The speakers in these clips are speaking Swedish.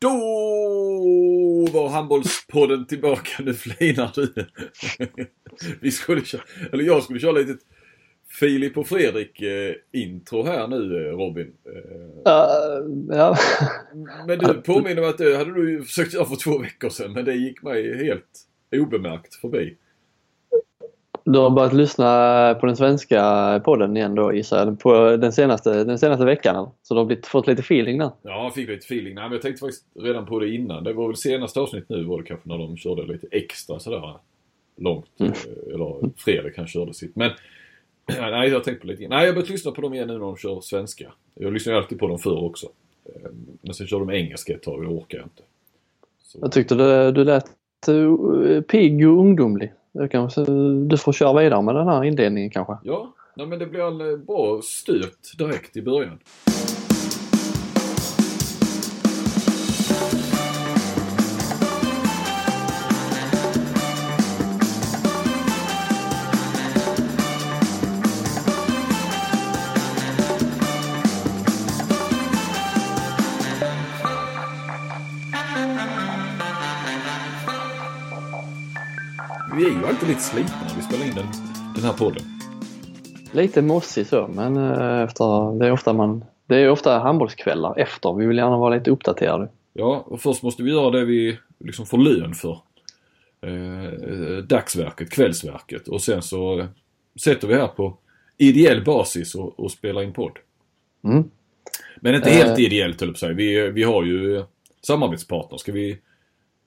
Då var handbollspodden tillbaka. Nu flinar du. Vi skulle köra, eller jag skulle köra lite Filip och Fredrik eh, här nu eh, Robin. Uh, ja. men du påminner mig att det hade du försökt göra för två veckor sedan men det gick mig helt obemärkt förbi. Du har börjat lyssna på den svenska podden igen då gissar jag. På den senaste, den senaste veckan? Så du har blivit, fått lite feeling där? Ja, jag fick lite feeling. Nej, men jag tänkte faktiskt redan på det innan. Det var väl senaste avsnitt nu var det kanske när de körde lite extra sådär långt. Mm. eh, Eller Fredrik kanske körde sitt. Men nej, jag har tänkt på lite innan. Nej, jag har börjat lyssna på dem igen nu när de kör svenska. Jag lyssnar ju alltid på dem förr också. Eh, Men sen kör de engelska ett tag och det orkar jag inte. Så. Jag tyckte du, du lät uh, pigg och ungdomlig. Du, kan, du får köra vidare med den här inledningen kanske. Ja, nej, men det blir en bra stöt direkt i början. Lite slitna när vi spelar in den, den här podden. Lite mossig så men uh, efter, det är ofta man det är ofta handbollskvällar efter. Vi vill gärna vara lite uppdaterade. Ja, och först måste vi göra det vi liksom får lön för. Eh, eh, dagsverket, kvällsverket. Och sen så eh, sätter vi här på ideell basis och, och spelar in podd. Mm. Men inte Eh. helt ideellt höll jag på säga. Vi, vi har ju eh, samarbetspartners. Ska vi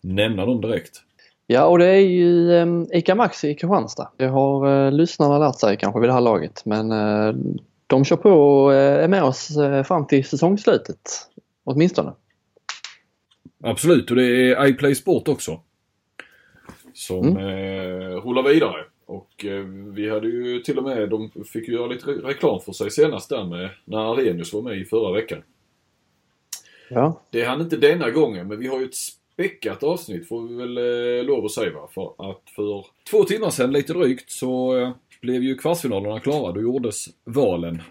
nämna dem direkt? Ja, och det är ju um, ICA Maxi i Kristianstad. Det har uh, lyssnarna lärt sig kanske vid det här laget men uh, de kör på och uh, är med oss fram till säsongslutet. Åtminstone. Absolut, och det är iPlay Sport också. Som Mm. eh, rullar vidare. Och eh, vi hade ju till och med, de fick ju göra lite re- reklam för sig senast där med när Arrhenius var med i förra veckan. Ja. Det hann inte denna gången men vi har ju ett späckat avsnitt får vi väl eh, lov att säga. För att för två timmar sedan lite drygt så eh, blev ju kvartsfinalerna klara. Då gjordes valen.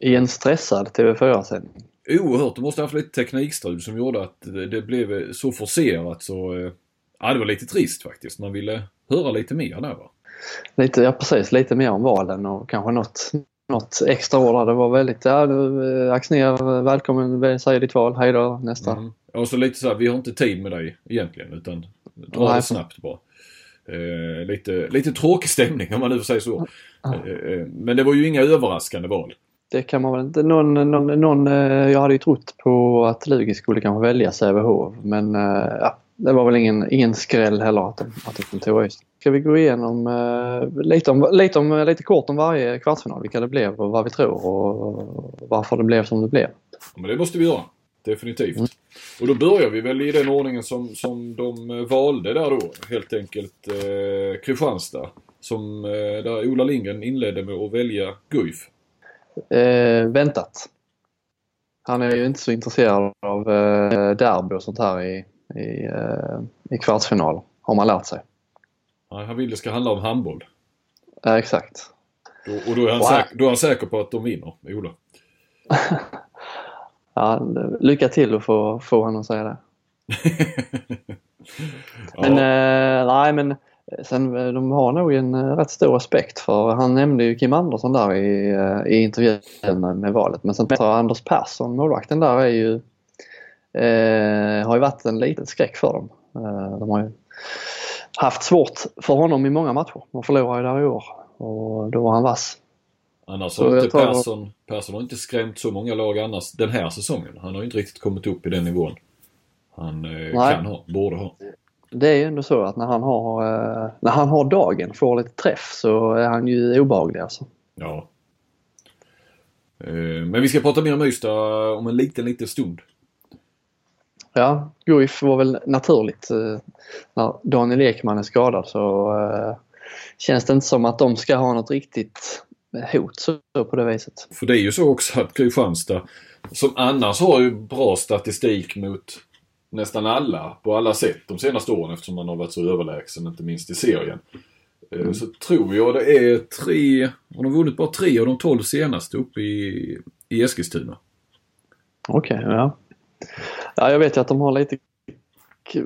I en stressad TV4-sändning. Oerhört. De måste ha haft lite teknikstrul som gjorde att det, det blev så forcerat så... eh, Ja, det var lite trist faktiskt. Man ville höra lite mer där va. Lite, ja precis, lite mer om valen och kanske något, något extra ord. Det var väldigt, ja du eh, Axnér, välkommen, säg ditt val, hej då nästa. Mm. Och så lite så här, vi har inte tid med dig egentligen utan dra det snabbt bara. Eh, lite, lite tråkig stämning om man nu får säga så. Eh, eh, men det var ju inga överraskande val. Det kan man väl inte. Någon, någon, någon, eh, jag hade ju trott på att Lugi skulle kanske välja Sävehof men eh, ja, det var väl ingen, ingen skräll heller att att de tog just. Ska vi gå igenom eh, lite, om, lite, om, lite kort om varje kvartsfinal, vilka det blev och vad vi tror och varför det blev som det blev. Ja, men det måste vi göra. Definitivt. Mm. Och då börjar vi väl i den ordningen som, som de eh, valde där då. Helt enkelt eh, Kristianstad. Som, eh, där Ola Lindgren inledde med att välja Guif. Eh, väntat. Han är ju inte så intresserad av eh, derby och sånt här i, i, eh, i kvartsfinal, har man lärt sig. Han han vill det ska handla om handboll. Eh, exakt. Och då är, han Wow. säker, då är han säker på att de vinner, Ola. Ja, lycka till att få, få honom att säga det. ja, Men eh, nej men sen eh, de har nog en eh, rätt stor respekt för han nämnde ju Kim Andersson där i, eh, i intervjun med, valet. Men sen jag Anders Persson, målvakten där, är ju, eh, har ju varit en liten skräck för dem. Eh, de har ju haft svårt för honom i många matcher. De förlorade ju där i år och då var han vass. annars har inte Persson, Persson har inte skrämt så många lag annars den här säsongen. Han har ju inte riktigt kommit upp i den nivån han eh, kan ha, borde ha. Det är ju ändå så att när han har, eh, när han har dagen, får lite träff, så är han ju obehaglig alltså. Ja. Eh, Men vi ska prata mer om Ystad om en liten, liten stund. Ja, Guif var väl naturligt. eh, När Daniel Ekman är skadad så eh, känns det inte som att de ska ha något riktigt hot så på det viset. För det är ju så också att Kristianstad, som annars har ju bra statistik mot nästan alla på alla sätt de senaste åren eftersom man har varit så överlägsen, inte minst i serien. Eh, Så tror jag det är tre, de har vunnit bara tre av de tolv senaste uppe i, i Eskilstuna. Okej, ja. Ja, jag vet ju att de har lite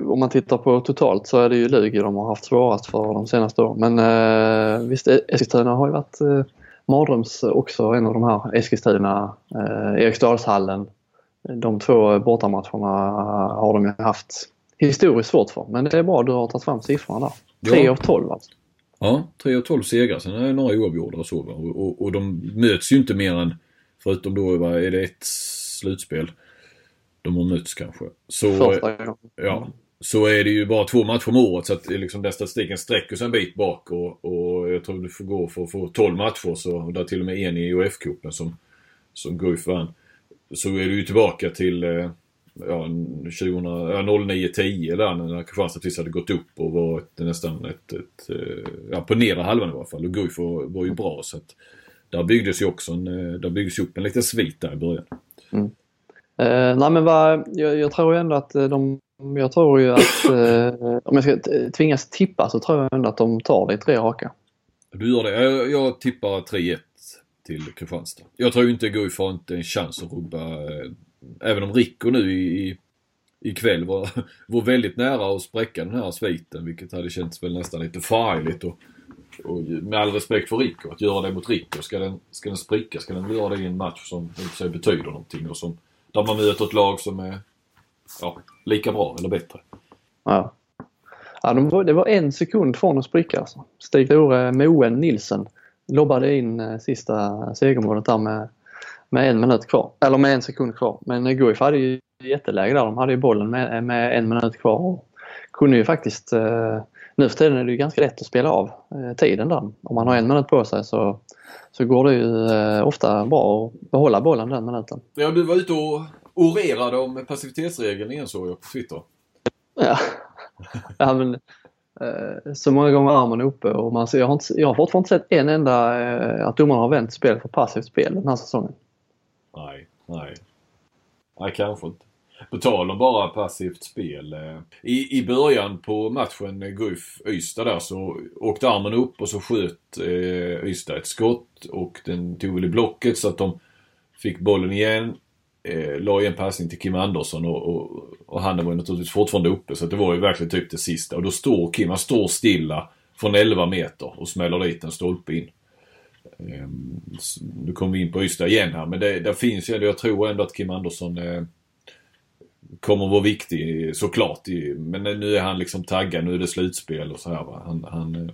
om man tittar på totalt så är det ju Lugi de har haft svårast för de senaste åren. Men eh, visst, Eskilstuna har ju varit eh, mardröms också, en av de här Eskilstuna, eh, Eriksdalshallen. De två bortamatcherna har de ju haft historiskt svårt för. Men det är bra du har tagit fram siffrorna där. 3 av 12 alltså. Ja, 3 av 12 segrar. Sen är det några oavgjorda och så. Och, och, och de möts ju inte mer än, förutom då, är det ett slutspel de har mötts kanske. Så. Ja. Så är det ju bara två matcher om året så att liksom den statistiken sträcker sig en bit bak och, och jag tror du får gå för att få 12 matcher så, och där till och med en i UF-cupen som, som Guif vann. Så är du ju tillbaka till eh, ja, 09-10 där när Kristianstad precis hade gått upp och varit nästan ett, ett, eh, ja, på nedre halvan i alla fall. Och Guif var, var ju bra så att där byggdes ju också en, eh, där byggdes upp en liten svit där i början. Mm. Eh, nej men vad, jag, jag, tror ändå att eh, de, jag tror ju att eh, om jag ska tvingas tippa så tror jag ändå att de tar det i tre raka. Du gör det? Jag, jag tippar 3-1 till Kristianstad. Jag tror inte Guif har inte en chans att rubba eh, Även om Rico nu i, ikväll var, var väldigt nära att spräcka den här sviten vilket hade känts väl nästan lite farligt. Och, och med all respekt för Rico, att göra det mot Rico. Ska den, ska den spricka, ska den göra det i en match som inte betyder någonting och som där man möter ett lag som är ja, lika bra eller bättre. Ja. ja de var, det var en sekund från att spricka alltså. Stig Tore Moen Nilsen lobbade in eh, sista segermålet där med, med en minut kvar. Eller med en sekund kvar. Men eh, Guif hade ju jätteläge där. De hade ju bollen med, med en minut kvar och kunde ju faktiskt eh, nu för tiden är det ju ganska lätt att spela av eh, tiden där. Om man har en minut på sig så, så går det ju eh, ofta bra att behålla bollen den minuten. Ja, du var ute och orerade om passivitetsregeln igen såg jag på Twitter. Ja, ja men eh, så många gånger armen uppe och man, jag, har inte, jag har fortfarande inte sett en enda att domarna har vänt spel för passivt spel den här säsongen. Nej, nej. Nej, kanske inte. På tal om bara passivt spel. Eh, I, i början på matchen eh, Guif-Ystad där så åkte armen upp och så sköt eh, Ystad ett skott och den tog väl i blocket så att de fick bollen igen. Eh, la en passning till Kim Andersson och, och, och han var ju naturligtvis fortfarande uppe så det var ju verkligen typ det sista. Och då står Kim, han står stilla från 11 meter och smäller dit en stolpe in. Eh, nu kommer vi in på Ystad igen här men det, där finns ju, jag tror ändå att Kim Andersson eh, kommer vara viktig såklart. Men nu är han liksom taggad, nu är det slutspel och så här. Va? Han, han, eh,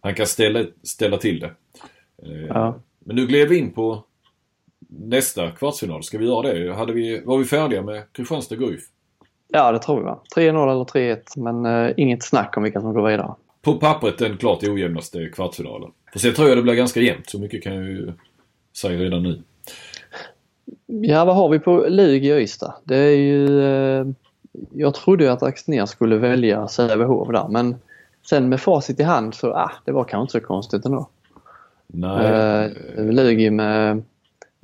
han kan ställa, ställa till det. Eh, ja. Men nu gled vi in på nästa kvartsfinal. Ska vi göra det? Hade vi, var vi färdiga med Kristianstad Guif? Ja, det tror vi va. 3-0 eller 3-1 men uh, inget snack om vilka som går vidare. På pappret den klart ojämnaste kvartsfinalen. För sen tror jag det blir ganska jämnt. Så mycket kan jag ju säga redan nu. Ja, vad har vi på Lugi och Ystad? Det är ju... Eh, jag trodde att Axnér skulle välja Sävehof där men sen med facit i hand så, ah, det var kanske inte så konstigt ändå. Nej. Eh, Lugi med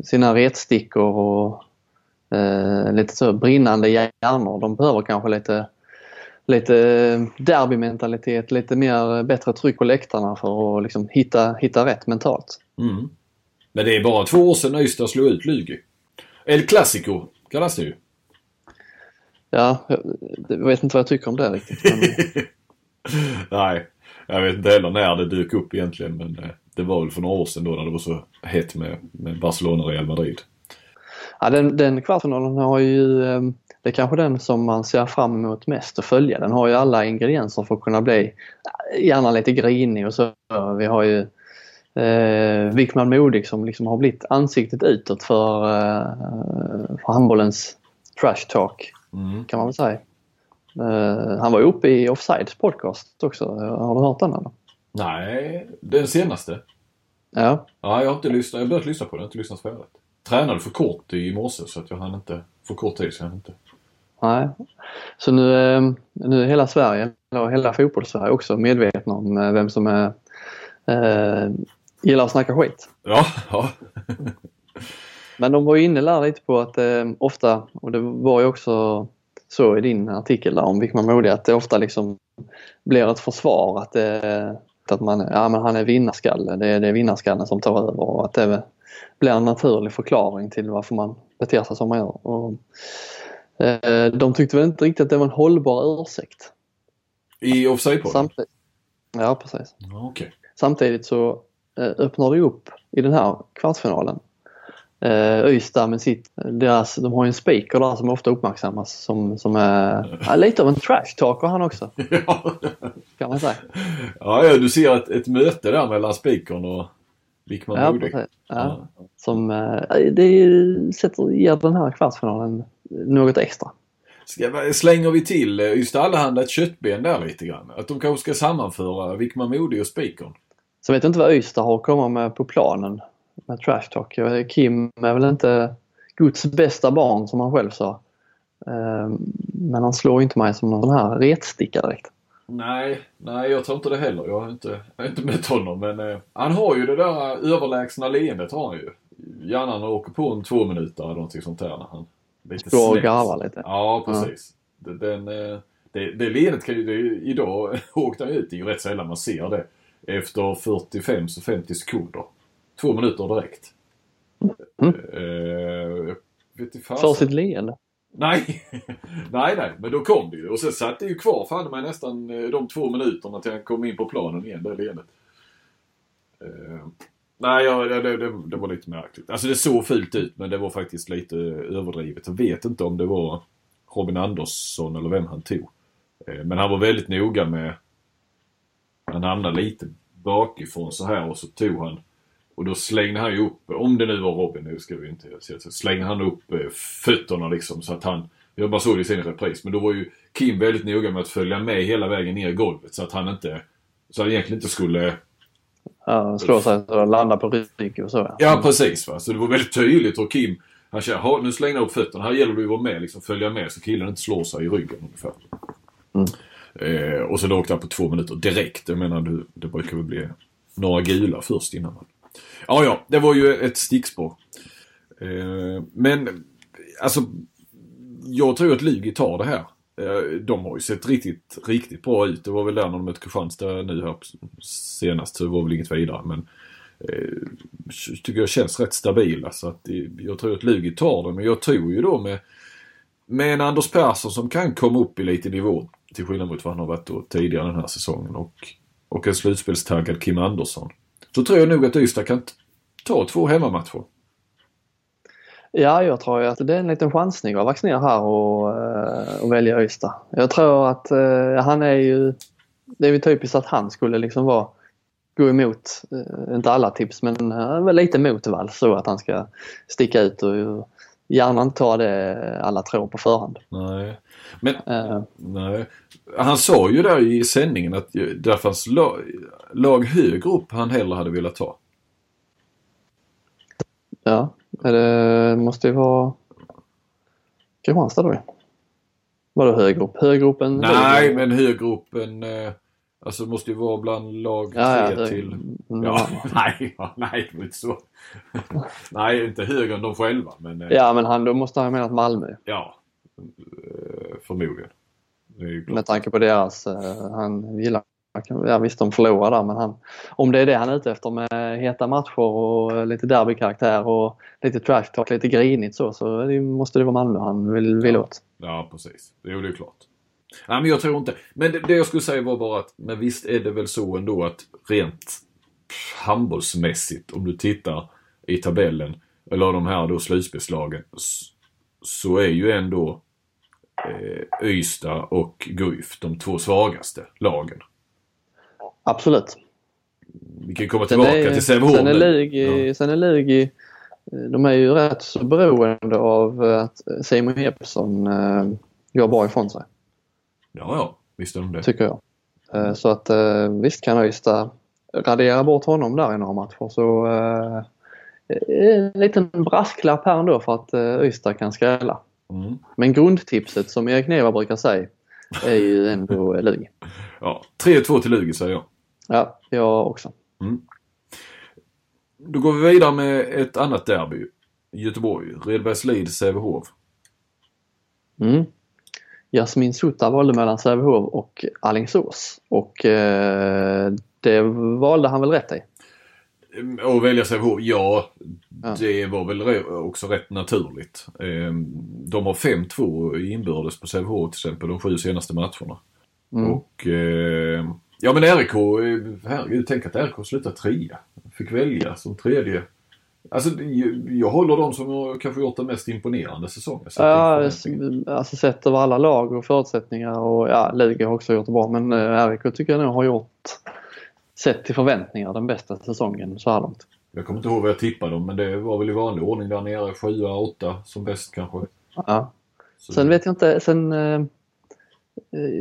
sina retstickor och eh, lite så brinnande hjärnor. De behöver kanske lite, lite derbymentalitet, lite mer bättre tryck på läktarna för att liksom hitta, hitta rätt mentalt. Mm. Men det är bara två år sedan Ystad slog ut Lugi. El Clasico kallas det ju. Ja, jag vet inte vad jag tycker om det riktigt. Men... Nej, jag vet inte heller när det dök upp egentligen men eh, det var väl för några år sedan då när det var så hett med, med Barcelona och Real Madrid. Ja, den, den kvartsfinalen har ju, ehm, det är kanske den som man ser fram emot mest att följa. Den har ju alla ingredienser för att kunna bli gärna lite grinig och så. Vi har ju eh, Wickman Modig som liksom har blivit ansiktet utåt för, eh, för handbollens trash talk mm. kan man väl säga. Eh, han var uppe i Offsides podcast också. Har du hört den eller? Nej, den senaste? Ja. Ja, jag har inte lyssnat. Jag har börjat lyssna på den. Jag har inte lyssnat färdigt. Tränade för kort i morse så att jag hann inte. För kort tid så jag hann inte. Nej. Så nu, eh, nu är hela Sverige, eller hela fotbollssverige också medvetna om eh, vem som är eh, gillar att snacka skit. Ja, ja. Men de var ju inne där lite på att eh, ofta, och det var ju också så i din artikel där om Wickman Modig, att det ofta liksom blir ett försvar att, eh, att man, ja, men han är vinnarskalle, det är, det är vinnarskallen som tar över och att det blir en naturlig förklaring till varför man beter sig som man gör. Och, Eh, de tyckte väl inte riktigt att det var en hållbar ursäkt. I offside-podden? Ja, precis. Ja, okej. Samtidigt så öppnar det upp i den här kvartsfinalen. Eh, Ystad med sitt, deras, de har ju en speaker där som ofta uppmärksammas som, som är ja, lite av en trash talker han också Ja. kan man säga. ja, ja, du ser ett, ett möte där mellan spikern och Wickman Ja, Modig. precis. Ja. Som, eh, det sätter, ger den här kvartsfinalen något extra. Ska, slänger vi till eh, Ystad Allehanda ett köttben där lite grann? Att de kanske ska sammanföra Wickman Modig och spikern? Så vet jag inte vad Ystad har att komma med på planen med trash talk. Vet, Kim är väl inte Guds bästa barn som han själv sa. Eh, Men han slår inte mig som någon sån här retsticka direkt. Nej, nej jag tror inte det heller. Jag har inte, jag har inte mött honom men eh, han har ju det där överlägsna leendet har han ju. Gärna när han åker på en två minuter eller någonting sånt där när han lite Står och garvar lite. Ja, precis. Det, den, eh, det, det leendet kan ju, det, idag åkte han ut. Det är ju rätt sällan man ser det. Efter 45 så 50 sekunder. Två minuter direkt. Mm. Jag inte För sitt leende. Nej, nej, nej, men då kom det ju. Och sen satt det ju kvar fan mig nästan eh, de två minuterna till han kom in på planen igen, det leendet. Uh, nej, ja, det, det, det, var lite märkligt. Alltså det såg fult ut men det var faktiskt lite överdrivet. Jag vet inte om det var Robin Andersson eller vem han tog. Eh, men han var väldigt noga med... Han hamnade lite bakifrån så här och så tog han och då slängde han ju upp, om det nu var Robin, nu ska vi inte säga så, slängde han upp eh, fötterna liksom så att han, jag bara såg det i sin repris, men då var ju Kim väldigt noga med att följa med hela vägen ner i golvet så att han inte, så han egentligen inte skulle, Ja, slår sig och landar på rygg och så. Ja. ja precis va, så det var väldigt tydligt hur Kim, han kände, "Ha, nu slängde han upp fötterna, här gäller det att vara med, liksom följa med så killen inte slår sig i ryggen ungefär. Mm. Eh, och så låg åkte han på två minuter direkt, jag menar det, det brukar väl bli några gula först innan man Ja, ja, det var ju ett stickspår. Eh, men alltså, jag tror att Lugi tar det här. Eh, de har ju sett riktigt, riktigt bra ut. Det var väl där när de mötte Kristianstad nu här senast, så det var väl inget vidare. Men eh, tycker jag känns rätt stabila. Så alltså, att jag tror att Lugi tar det. Men jag tror ju då med, med en Anders Persson som kan komma upp i lite nivå. Till skillnad mot vad han har varit då tidigare den här säsongen. Och, och en slutspelstaggad Kim Andersson. Så tror jag nog att Ystad kan ta två hemmamatcher. Ja, jag tror ju att det är en liten chansning att vaccinera här och, eh, och välja Ystad. Jag tror att eh, han är ju... Det är ju typiskt att han skulle liksom vara gå emot, eh, inte alla tips, men eh, lite motvalls så att han ska sticka ut och gärna inte ta det alla tror på förhand. Nej. Men Eh, nej. han sa ju där i sändningen att där fanns lag, lag högre upp han hellre hade velat ta. ja, det måste ju vara Kristianstad då. Vadå högre upp? Högre upp än Nej, Luleå? men högre upp än... Eh, alltså det måste ju vara bland lag Ja, ja, tre det- till... Mm, Ja, nej, ja, nej, det var inte så. nej, inte högre än de själva, men... Eh, Ja, men han, då måste han ha menat Malmö. ja. Eh, förmodligen. Med tanke på deras, eh, han gillar, ja visst de förlorar där men han, om det är det han är ute efter med heta matcher och lite derbykaraktär och lite trash talk, lite grinigt så, så måste det vara Malmö han vill, vill åt. Ja, precis. Jo, det är klart. Nej, men jag tror inte. Men det, det jag skulle säga var bara att, men visst är det väl så ändå att rent handbollsmässigt, om du tittar i tabellen, eller de här då slutspelslagen, så är ju ändå eh, Ystad och Guif de två svagaste lagen. Absolut. Vi kan komma tillbaka är, till Sävehof. sen är Lugi, Ja. sen är Lugi, de är ju rätt så beroende av att Simon Jeppsson eh, går bra ifrån sig. Ja, ja. Visst är de det. tycker jag. Eh, Så att eh, visst kan Ystad radera bort honom där i några matcher så eh, en liten brasklapp här ändå för att eh, Ystad kan skrälla. Mm. Men grundtipset som Erik Neva brukar säga är ju ändå Lugi. Ja, 3-2 till Lugi säger jag. Ja, jag också. Då går vi vidare med ett annat derby. Göteborg. Redbergslid, Sävehof. Mm. Jasmin Sutta valde mellan Sävehof och Alingsås och eh, det valde han väl rätt i. Och välja Sävehof, ja, ja. Det var väl också rätt naturligt. Ehm, de har 5-2 inbördes på Sävehof till exempel de sju senaste matcherna. Mm. Och ehm, ja men RIK, herregud tänk att RIK slutade trea. Fick välja som tredje. Alltså jag håller dem som har kanske gjort den mest imponerande säsongen. Ja, alltså sett över alla lag och förutsättningar och ja, Lugi har också gjort det bra men eh, RIK tycker jag nog har gjort sett till förväntningar den bästa säsongen så här långt. Jag kommer inte ihåg vad jag tippade dem men det var väl i vanlig ordning där nere. Sjua, åtta som bäst kanske. Ja. Så. Sen vet jag inte, sen eh,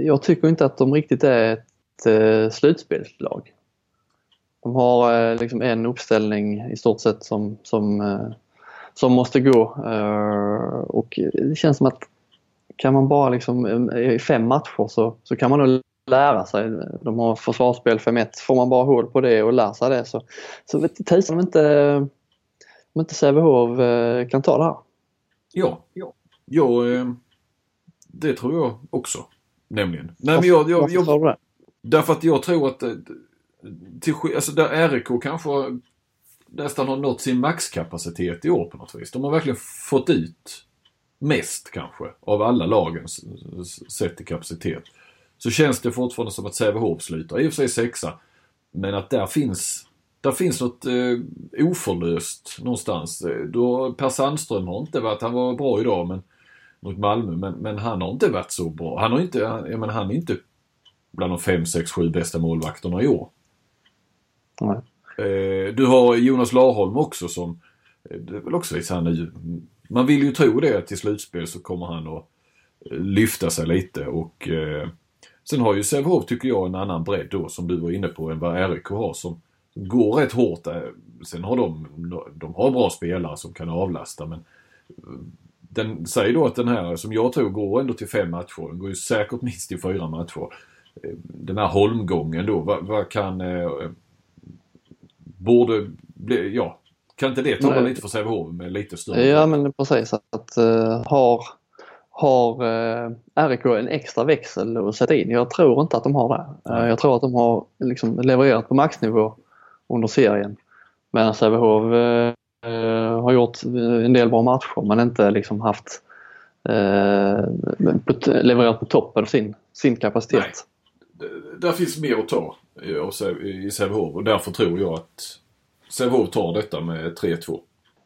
jag tycker inte att de riktigt är ett eh, slutspelslag. De har eh, liksom en uppställning i stort sett som, som, eh, som måste gå eh, och det känns som att kan man bara liksom i fem matcher så, så kan man nog lära sig. De har försvarsspel 5-1. Får man bara hål på det och lär sig det så, så vet tusan om inte, om inte Sävehof eh, kan ta det här. Ja, ja. ja det tror jag också. Nämligen. Nej, men jag, jag, jag, jag därför att jag tror att till, alltså där RIK kanske nästan har nått sin maxkapacitet i år på något vis. De har verkligen fått ut mest kanske av alla lagen sett till kapacitet så känns det fortfarande som att Sävehof slutar. I och för sig sexa. Men att där finns, där finns något eh, oförlöst någonstans. Eh, då, per Sandström har inte varit, han var bra idag men, mot Malmö, men, men han har inte varit så bra. Han har inte, jag menar, han är inte bland de fem, sex, sju bästa målvakterna i år. Eh, du har Jonas Larholm också som, eh, det är väl också lite han är, man vill ju tro det att till slutspel så kommer han att eh, lyfta sig lite och eh, Sen har ju Sävehof, tycker jag, en annan bredd då som du var inne på än vad RIK har som går rätt hårt. Eh, sen har de, de har bra spelare som kan avlasta men den, säg då att den här som jag tror går ändå till fem matcher. Den går ju säkert minst till fyra matcher. Den här holmgången då, vad, vad kan... Borde bli, ja, kan inte det tala lite för Sävehof med lite större? Ja men precis att uh, har har eh, RIK en extra växel att sätta in? Jag tror inte att de har det. Eh, jag tror att de har liksom levererat på maxnivå under serien. Medan Sävehof eh, eh, har gjort en del bra matcher men inte liksom haft levererat på toppen sin, sin kapacitet. Nej. Där finns mer att ta i Sävehof och därför tror jag att Sävehof tar detta med 3-2.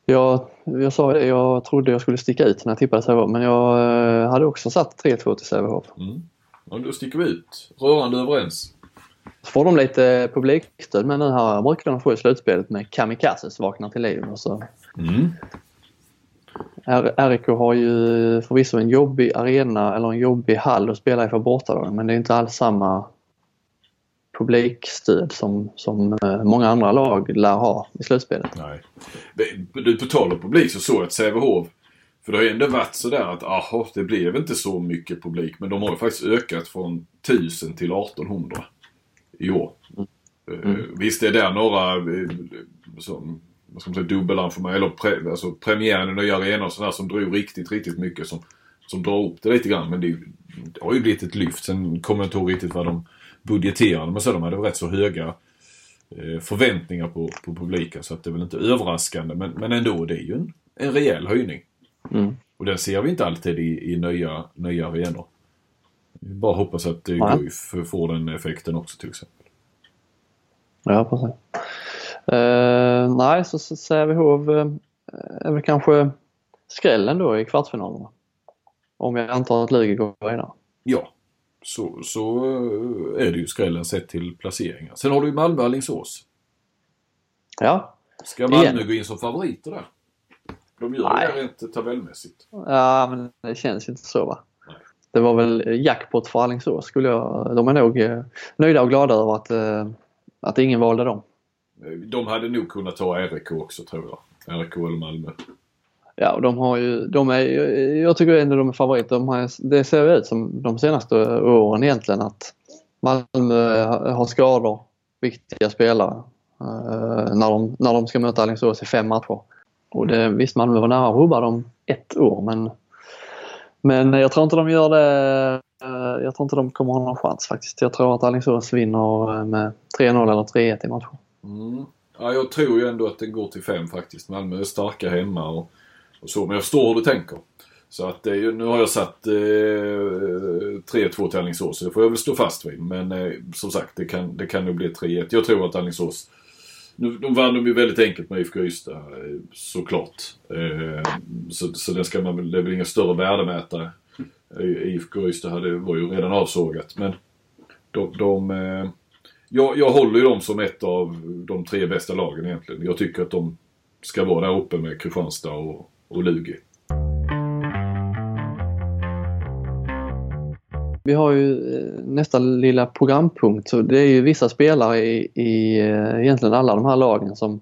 Jag, jag sa det, jag trodde jag skulle sticka ut när jag tippade Sävehof men jag eh, hade också satt 3-2 till Sävehof. Mm. Ja, då sticker vi ut. Rörande överens. Så får de lite publikstöd men nu här brukar de få i slutspelet med Kamikazes vaknar till liv. Och så. Mm. RIK har ju förvisso en jobbig arena eller en jobbig hall att spela i för bortalagen men det är inte alls samma publikstöd som, som eh, många andra lag lär ha i slutspelet. Nej. Du, på tal om publik så såg jag att Sävehof för det har ju ändå varit sådär att aha, det blev inte så mycket publik men de har ju faktiskt ökat från 1000 till 1800 i år. Mm. Uh, visst det är där några uh, som, vad ska man säga, dubbelarrangemang eller pre, alltså premiären i nya arenor och sådär som drog riktigt, riktigt mycket som, som drar upp det lite grann. Men det, det har ju blivit ett lyft. Sen kommer jag inte ihåg riktigt vad de budgeterade men så de hade rätt så höga eh, förväntningar på, på publiken så att det är väl inte överraskande men, men ändå det är ju en, en rejäl höjning. Mm. Och den ser vi inte alltid i, i nya, nya arenor. Bara hoppas att ja. får den effekten också till exempel. Ja, precis. Uh, nej, så Sävehof är väl kanske skrällen då i kvartsfinalerna. Om jag antar att Lugi går vidare. Ja, så, så eh, är det ju skrällen sett till placeringar. Sen har du ju Malmö Alingsås. Ja. Ska Malmö Igen. gå in som favoriter där? De gör Nej. det rent tabellmässigt. Ja, men det känns inte så va? Nej. Det var väl jackpot för Alingsås skulle jag... De är nog eh, nöjda och glada över att, eh, att ingen valde dem. Eh, de hade nog kunnat ta RIK också tror jag. RIK eller Malmö. Ja, de har ju, de är, jag tycker ändå de är favoriter. De har, det ser ut som de senaste åren egentligen att Malmö har skador, viktiga spelare, eh, när, de, när de ska möta Alingsås i fem matcher. Och det, visst, Malmö var nära att rubba dem ett år men, men jag tror inte de gör det. Eh, jag tror inte de kommer ha någon chans faktiskt. Jag tror att Alingsås vinner med 3-0 eller 3-1 i matchen. Mm. Ja, jag tror ju ändå att det går till fem faktiskt. Malmö är starka hemma och, och så. Men jag förstår hur du tänker. Så att nu har jag satt eh, 3-2 till Alingsås, så det får jag väl stå fast vid. Men eh, som sagt, det kan, det kan nog bli 3-1. Jag tror att Alingsås nu, de vann de ju väldigt enkelt med IFK Ystad, eh, såklart. Eh, så, så det, ska man, det är väl ingen större värdemätare. IFK Ystad hade, var ju redan avsågat. Men de, de eh, jag, jag håller ju dem som ett av de tre bästa lagen egentligen. Jag tycker att de ska vara där uppe med Kristianstad och, och Lugi. Vi har ju eh, nästa lilla programpunkt. Så det är ju vissa spelare i, i eh, egentligen alla de här lagen som,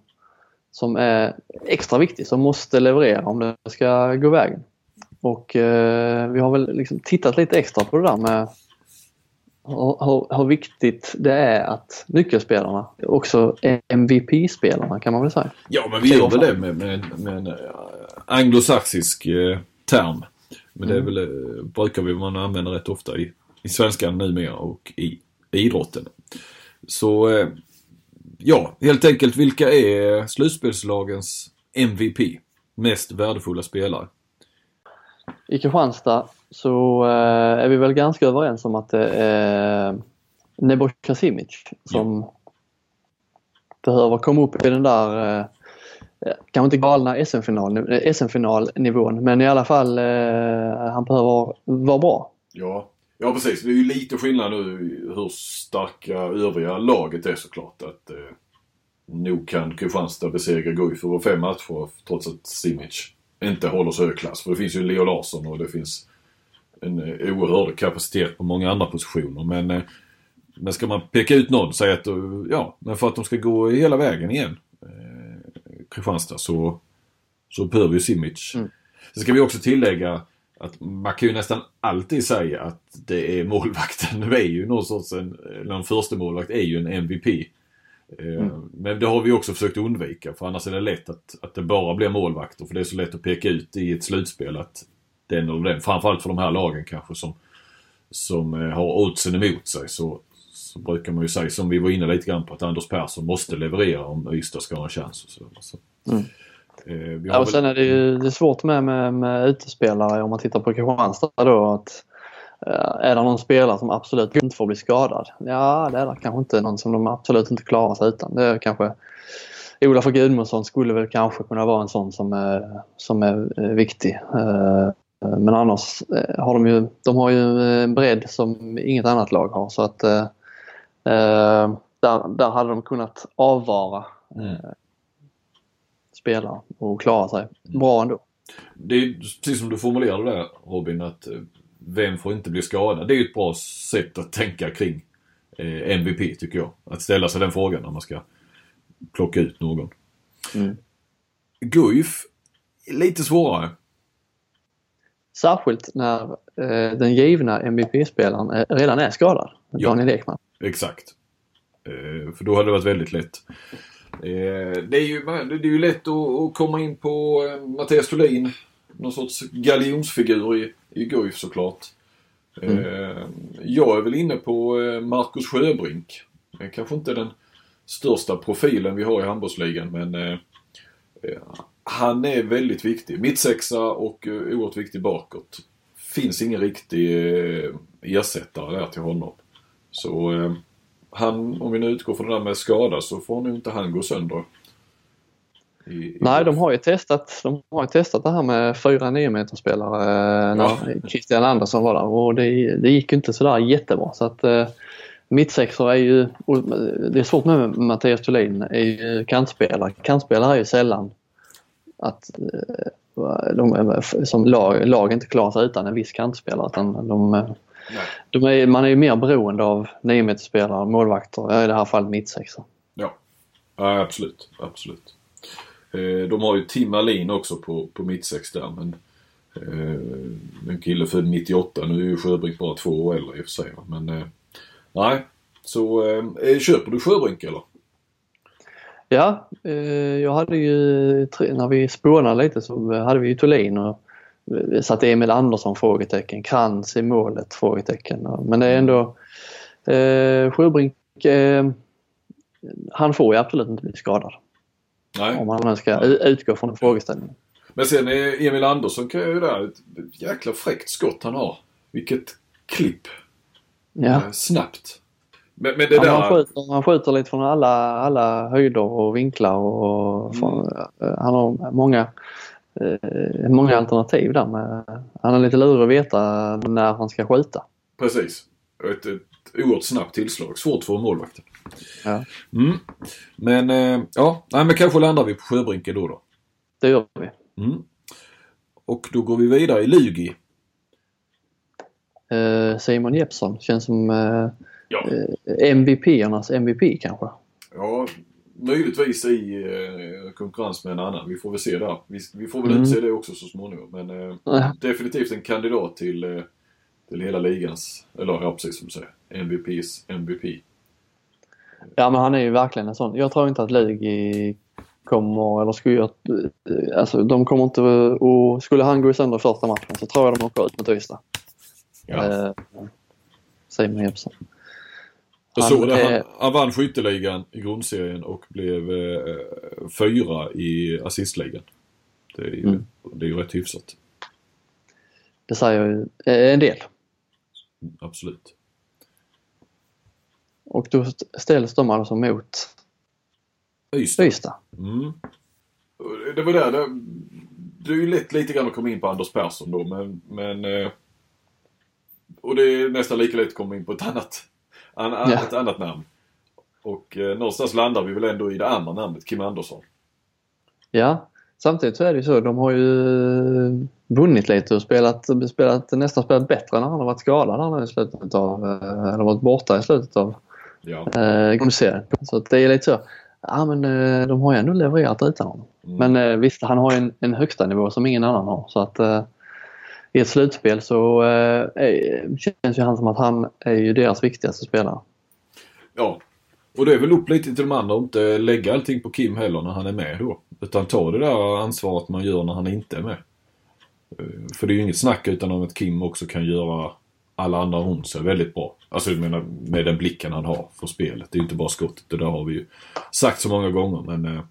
som är extra viktiga, som måste leverera om det ska gå vägen. Och eh, vi har väl liksom tittat lite extra på det där med hur, hur viktigt det är att nyckelspelarna, också MVP-spelarna kan man väl säga. Ja men vi gör väl det med, med, med en anglosaxisk eh, term. Men det är mm. väl, eh, brukar vi man använda rätt ofta i, i svenskan numera och i idrotten. Så eh, ja, helt enkelt vilka är slutspelslagens MVP? Mest värdefulla spelare? I Kristianstad så eh, är vi väl ganska överens om att det är Nebojsa Simic som ja. behöver komma upp i den där kanske inte galna SM-finalnivån SM men i alla fall eh, han behöver vara bra. Ja. ja precis, det är ju lite skillnad nu hur starka övriga laget är såklart. Att eh, nog kan Kristianstad besegra Guif över fem matcher trots att Simic inte håller så hög klass. För det finns ju Leo Larsson och det finns en eh, oerhörd kapacitet på många andra positioner. Men, eh, men ska man peka ut någon, säga att ja, men för att de ska gå hela vägen igen Kristianstad så, så behöver ju Simic. Mm. Sen ska vi också tillägga att man kan ju nästan alltid säga att det är målvakten. Nu är ju någon sorts en, eller en första målvakt är ju en MVP. Eh, mm. Men det har vi också försökt undvika för annars är det lätt att, att det bara blir målvakter. För det är så lätt att peka ut i ett slutspel att den eller den, framförallt för de här lagen kanske som, som eh, har oddsen emot sig så, så brukar man ju säga, som vi var inne lite grann på, att Anders Persson måste leverera om Ystad ska ha en chans. Och så, så. Mm. Eh, ja, och sen är det ju det är svårt med, med, med utespelare om man tittar på Kristianstad då att är det någon spelare som absolut inte får bli skadad? Ja, det är det kanske inte någon som de absolut inte klarar sig utan. Det är kanske Olof Gudmundsson skulle väl kanske kunna vara en sån som är, som är eh, viktig. Eh, men annars har de ju, de har ju en bredd som inget annat lag har så att Eh, där, där hade de kunnat avvara mm. eh, spelare och klara sig bra ändå. Det är precis som du formulerade där Robin att eh, vem får inte bli skadad? Det är ju ett bra sätt att tänka kring eh, MVP tycker jag. Att ställa sig den frågan när man ska plocka ut någon. Mm. Guif, lite svårare. Särskilt när eh, den givna MVP-spelaren redan är skadad, Daniel Ekman. Exakt. Eh, för då hade det varit väldigt lätt. Eh, det, är ju, det är ju lätt att, att komma in på eh, Mattias Thulin. Någon sorts galjonsfigur i, i Guif såklart. Mm. Eh, jag är väl inne på eh, Marcus Sjöbrink. Kanske inte den största profilen vi har i handbollsligan men eh, han är väldigt viktig. Mittsexa och oerhört viktig bakåt. Finns ingen riktig ersättare där till honom. Så eh, han, om vi nu utgår från det där med skada så får nog inte han gå sönder. I, i Nej, de har ju testat, de har ju testat det här med fyra 9 meter spelare eh, när ja. Christian Andersson var där och det, det gick inte sådär jättebra. Så att eh, Mittsexor är ju, det är svårt med Mattias Thulin, är ju kantspelare. Kantspelare är ju sällan att eh, de, som lag, lag inte klarar sig utan en viss kantspelare utan de de är, man är ju mer beroende av 9 spelare målvakter, i det här fallet mittsexor. Ja. ja, absolut. absolut. Eh, de har ju Tim Alin också på, på mittsex där men eh, en kille född 98. Nu är ju Sjöbrink bara två år äldre i och för sig. Men eh, nej. Så eh, eh, köper du Sjöbrink eller? Ja, eh, jag hade ju, när vi spånade lite så hade vi ju Thulin och eh, satte Emil Andersson frågetecken, Krantz i målet frågetecken. Men det är ändå eh, Sjöbrink, eh, han får ju absolut inte bli skadad. Nej. Om man ska utgå från frågeställningen. Men sen är Emil Andersson kan ju där, ett jäkla fräckt skott han har. Vilket klipp. Ja. Eh, Snabbt. Men, men det Ja, där... han, skjuter, han skjuter lite från alla, alla höjder och vinklar och från, eh, han har många, eh, många alternativ där. Med, han är lite lurig att veta när han ska skjuta. Precis. Ett, ett oerhört snabbt tillslag. Svårt för en målvakt. Ja. Mm. Men eh, ja, nej, men kanske landar vi på Sjöbrinken då. då. Det gör vi. Mm. Och då går vi vidare i Lugi. Eh, Simon Jeppsson känns som eh, Ja. eh, MVP-ernas MVP kanske. Ja, möjligtvis i eh, konkurrens med en annan. Vi får väl se där. Vi, vi får väl Mm. utse det också så småningom. Men eh, definitivt en kandidat till, eh, till hela ligans, eller ja precis som du säger, MVPs MVP. Ja men han är ju verkligen en sån. Jag tror inte att Lugi kommer, eller skulle jag, alltså de kommer inte, och skulle han gå sönder i första matchen så tror jag de åker ut mot Ystad. Ja. Eh, Simon Jeppsson. Jag han såg det. Han, han vann skytteligan i grundserien och blev eh, fyra i assistligan. Det är ju, Mm. det är ju rätt hyfsat. Det säger ju en del. Absolut. Och då st- ställs de alltså mot Ystad. Ystad. Mm. Det var där, det, det är ju lätt lite grann att komma in på Anders Persson då men, men eh, och det är nästan lika lätt att komma in på ett annat, an, an, Ja. ett annat namn. Och eh, någonstans landar vi väl ändå i det andra namnet, Kim Andersson. Ja, samtidigt så är det ju så. De har ju vunnit lite och spelat, spelat, nästan spelat bättre när han har varit skadad här i slutet av, eh, eller varit borta i slutet av Ja. eh, grundserien. Så att det är lite så. Ja men eh, de har ju ändå levererat utan honom. Mm. Men eh, visst, han har ju en, en högsta nivå som ingen annan har. Så att eh, i ett slutspel så eh, känns ju han som att han är ju deras viktigaste spelare. Ja. Och det är väl upp lite till de andra att inte lägga allting på Kim heller när han är med då. Utan ta det där ansvaret man gör när han inte är med. Eh, För det är ju inget snack utan om att Kim också kan göra alla andra runt sig väldigt bra. Alltså jag menar med den blicken han har för spelet. Det är ju inte bara skottet. Det där har vi ju sagt så många gånger men... eh,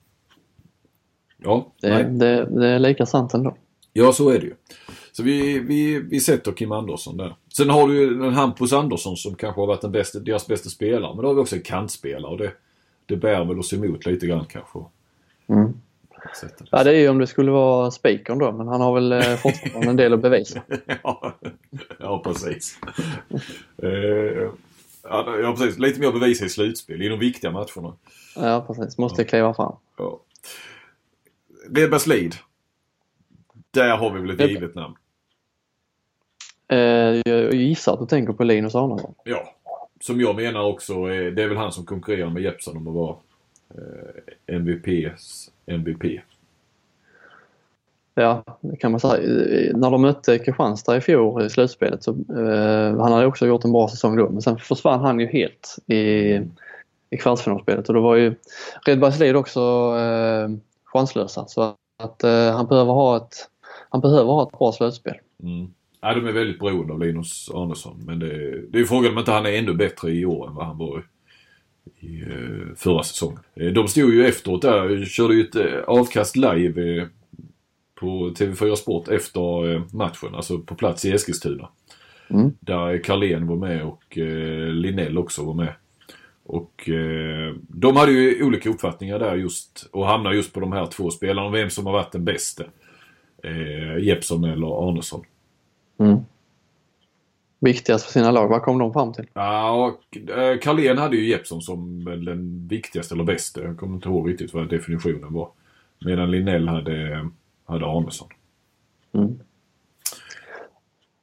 Ja, Det, nej. det, det är lika sant ändå. Ja så är det ju. Så vi, vi, vi sätter Kim Andersson där. Sen har du ju den Hampus Andersson som kanske har varit den bästa, deras bästa spelare. Men då har vi också en kantspelare och det, det bär väl oss emot lite grann kanske. Mm. Ja det är ju om det skulle vara Spikern då men han har väl eh, fortfarande en del att bevisa. ja, ja, precis. Eh, ja, ja, precis. Lite mer bevis i slutspel i de viktiga matcherna. Ja precis, måste kliva fram. Ja. Redbergslid. Där har vi väl ett Red- givet namn. Eh, jag gissar att du tänker på Linus Arnesson. Ja. Som jag menar också, det är väl han som konkurrerar med Jeppsson om att vara eh, MVPs MVP. Ja, det kan man säga. När de mötte Kristianstad i fjol i slutspelet så eh, han hade också gjort en bra säsong då men sen försvann han ju helt i, i kvartsfinalspelet och då var ju Redbergslid också eh, chanslösa så att eh, han behöver ha ett han behöver ha ett bra slutspel. Mm. Ja, de är väldigt beroende av Linus Arnesson. Men det, det är frågan om inte han är ännu bättre i år än vad han var i, i eh, förra säsongen. Eh, De stod ju efteråt där, körde ju ett eh, avkast live på TV4 Sport efter matchen, alltså på plats i Eskilstuna. Mm. Där Carlén var med och Linnell också var med. Och eh, de hade ju olika uppfattningar där just och hamnade just på de här två spelarna om vem som har varit den bästa. Eh, Jeppsson eller Arnesson. Mm. Viktigast för sina lag, vad kom de fram till? Ja, och eh, Carlén hade ju Jeppsson som den viktigaste eller bästa. Jag kommer inte ihåg riktigt vad definitionen var. Medan Linnell hade, hade Arnesson. Mm.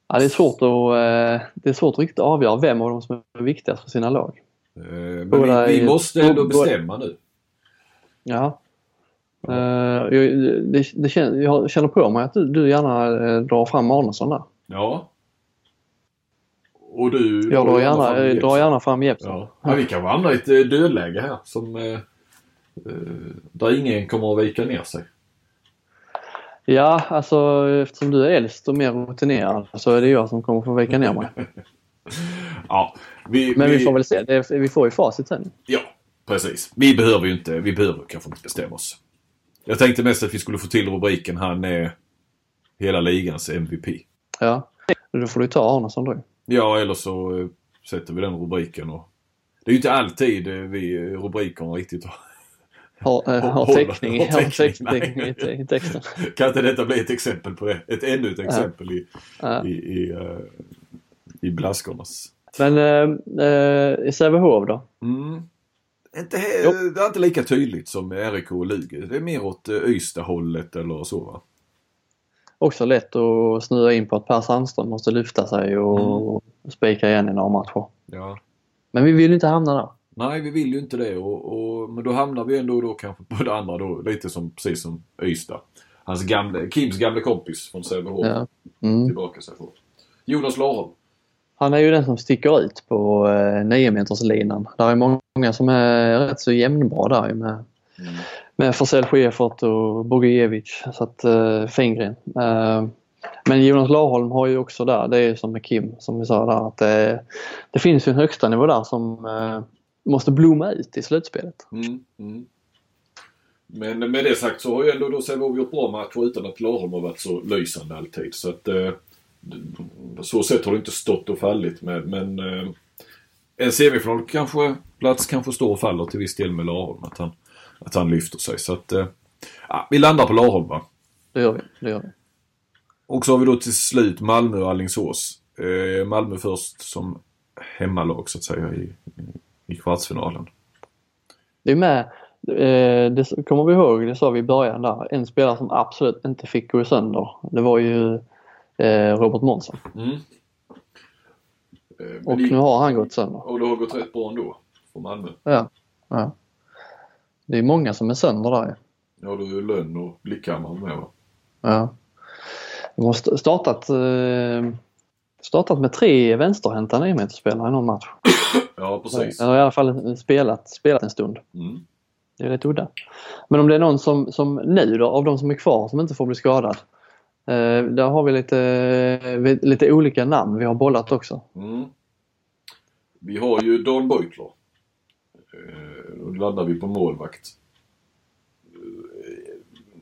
Ja, det, är svårt att, eh, det är svårt att riktigt avgöra vem av dem som är viktigast för sina lag. Eh, Men vi, vi måste ändå bestämma nu. Ja. Eh, jag, det, det känner, jag känner på mig att du, du gärna eh, drar fram Arnesson där. Ja. Och du... Jag drar fall gärna, eh, drar gärna fram Jeppsson. Ja. ja, vi kan hamna i ett dödläge här som... Eh, där ingen kommer att vika ner sig. Ja, alltså eftersom du är äldst och mer rutinerad så är det jag som kommer få vika ner mig. Ja, vi, Men vi får väl se. Det, vi får ju facit sen. Ja, precis. Vi behöver ju inte, vi behöver kanske inte bestämma oss. Jag tänkte mest att vi skulle få till rubriken han är hela ligans MVP. Ja, då får du ta Arnesson då. Ja, eller så eh, sätter vi den rubriken och det är ju inte alltid eh, vi rubrikerna riktigt har Har, äh, har täckning, har täckning, täckning i, i texten. Kan inte detta bli ett exempel på det? Ett ännu ett exempel i, Ja. i, i, uh, i blaskornas. Men äh, äh, i Sävehof då? Mm. Inte, Jo. det är inte lika tydligt som RIK och Lugi. Det är mer åt uh, Ystad-hållet eller så va? Också lätt att snöa in på att Per Sandström måste lyfta sig och spika igen i några matcher. Ja. Men vi vill inte hamna där. Nej, vi vill ju inte det. Och, och, men då hamnar vi ändå då kanske på det andra då. Lite som, precis som Ystad. Hans gamle, Kims gamle kompis från Sävehof. Ja. Mm. Tillbaka sig på. Jonas Laholm. Han är ju den som sticker ut på eh, 9 meterslinan. Där är många som är rätt så jämnbra där ju med, Mm. med Forsell Schäfert och Bogijevic. Så att eh, Fingren. Eh, men Jonas Larholm har ju också där, det är ju som med Kim som vi sa där, att det, det finns ju en högsta nivå där som eh, måste blomma ut i slutspelet. Mm, mm. Men med det sagt så har ju ändå då Sävehof gjort bra matcher utan att Laholm har varit så lysande alltid. Så att eh, så sätt har det inte stått och fallit med. Men eh, en semifinal kanske, plats kanske står och faller till viss del med Laholm. Att han, att han lyfter sig. Så att eh, vi landar på Laholm va. Det gör vi. Det gör vi. Och så har vi då till slut Malmö och Alingsås. Eh, Malmö först som hemmalag så att säga i, i kvartsfinalen. Det är med, eh, det kommer vi ihåg, det sa vi i början där, en spelare som absolut inte fick gå sönder. Det var ju Robert Månsson. Mm. Eh, Och det- nu har han gått sönder. Och det har gått rätt bra ändå för Malmö. Ja. ja. Det är många som är sönder där. Ja, du ju Lönn och Blickhammar med va? Ja. De har st- startat, eh, startat med tre vänsterhänta niometerspelare i någon match. Ja, precis. Eller i alla fall spelat, spelat en stund. Mm. Det är rätt udda. Men om det är någon som, som nu då, av de som är kvar som inte får bli skadad. Eh, där har vi lite, lite olika namn vi har bollat också. Mm. Vi har ju Dan Beutler. Eh, Då landar vi på målvakt.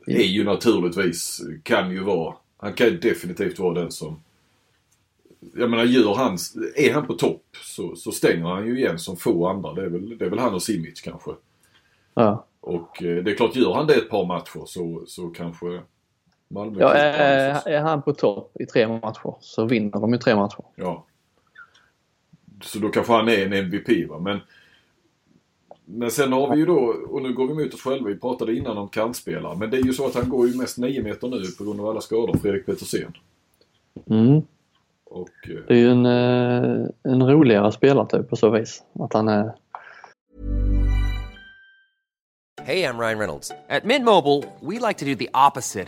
Eh, Är ju naturligtvis, kan ju vara, han kan definitivt vara den som jag menar gör han, är han på topp så, så stänger han ju igen som få andra. Det är väl, det är väl han och Simic kanske. Ja, Och det är klart, gör han det ett par matcher så, så kanske Malmö ja är, är han på topp i tre matcher så vinner de ju tre matcher. Ja. Så då kanske han är en MVP va. Men, men sen har vi ju då, och nu går vi mot oss själva, vi pratade innan om kantspelare. Men det är ju så att han går ju mest 9 meter nu på grund av alla skador, Fredrik Petersen. Mm. Och eh, Det är ju en, eh, en roligare spelartyp på så vis. Att han är Hey, I'm Ryan Reynolds. At Mint Mobile, we like to do the opposite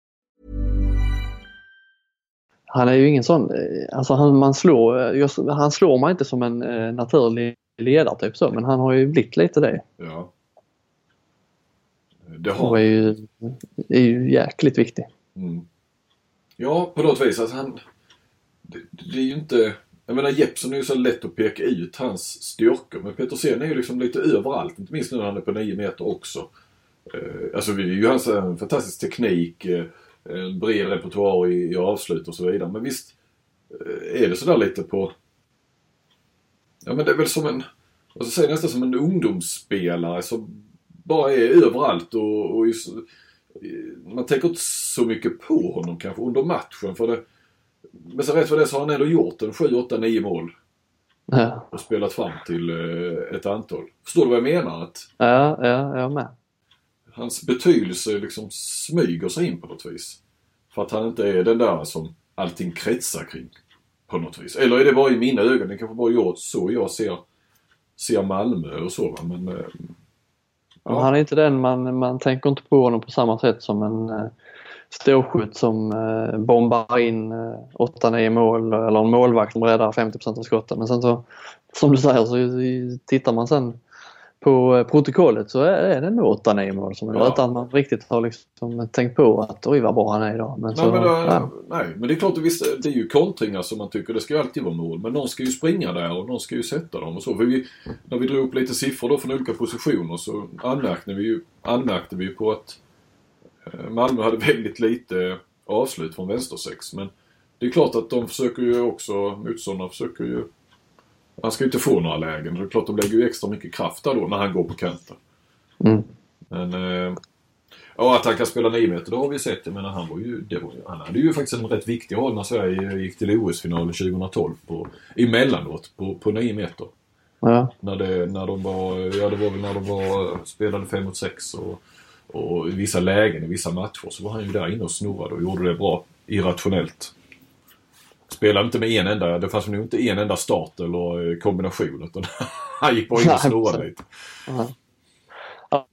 Han är ju ingen sån, eh, alltså han, man slår, eh, han slår mig inte som en eh, naturlig ledartyp så men han har ju blivit lite det. ja. Det Och har är ju, är ju jäkligt viktig. Mm. Ja, på något vis. Alltså han, det, det är ju inte... Jag menar Jeppsson är ju så lätt att peka ut hans styrkor. Men Petersen är ju liksom lite överallt. Inte minst nu när han är på 9 meter också. Eh, alltså det är ju hans fantastisk teknik. Eh, bred repertoar i, i avslut och så vidare. Men visst eh, är det sådär lite på... Ja men det är väl som en... Vad ska jag säga, nästan som en ungdomsspelare som bara är överallt och, och är så, man tänker inte så mycket på honom kanske under matchen. För det, men så rätt för det så har han ändå gjort en 7, 8, 9 mål Ja, och spelat fram till eh, ett antal. Förstår du vad jag menar? Att ja, ja jag med hans betydelse liksom smyger sig in på något vis. För att han inte är den där som allting kretsar kring. På något vis. Eller är det bara i mina ögon? Det kanske bara jag, så jag ser, ser Malmö och så va. Men, eh, Ja. Han är inte den man, man tänker inte på honom på samma sätt som en, eh, ståskytt som eh, bombar in eh, 8-9 mål eller en målvakt som räddar 50% av skotten. Men sen så, som du säger, så tittar man sen på eh, protokollet så är det nog 8-9 mål som är Ja. utan att man riktigt har liksom tänkt på att oj vad bra han är idag. Men så, Nej men, det, ja. nej, men det är klart att visst, det är ju kontringar som man tycker det ska ju alltid vara mål. Men någon ska ju springa där och någon ska ju sätta dem och så. För vi, när vi drog upp lite siffror då från olika positioner så anmärkte vi ju, anmärkte vi på att eh, Malmö hade väldigt lite avslut från vänstersex. Men det är klart att de försöker ju också, motståndarna försöker ju han ska ju inte få några lägen. Det är klart de lägger ju extra mycket kraft där då när han går på kanten. Mm. Men eh, ja, att han kan spela 9 meter, det har vi sett. Jag menar, han, var ju, det var, han hade ju faktiskt en rätt viktig roll när Sverige gick till OS-finalen 2012 på, emellanåt på, på 9 meter. Ja. När, det, när de var, ja det var väl när de var, spelade 5 mot 6 och, och i vissa lägen i vissa matcher så var han ju där inne och snurrade och gjorde det bra. Irrationellt. Spelade inte med en enda, det fanns nog inte en enda start eller eh, kombination utan han gick bara in och snurrade lite. Ja,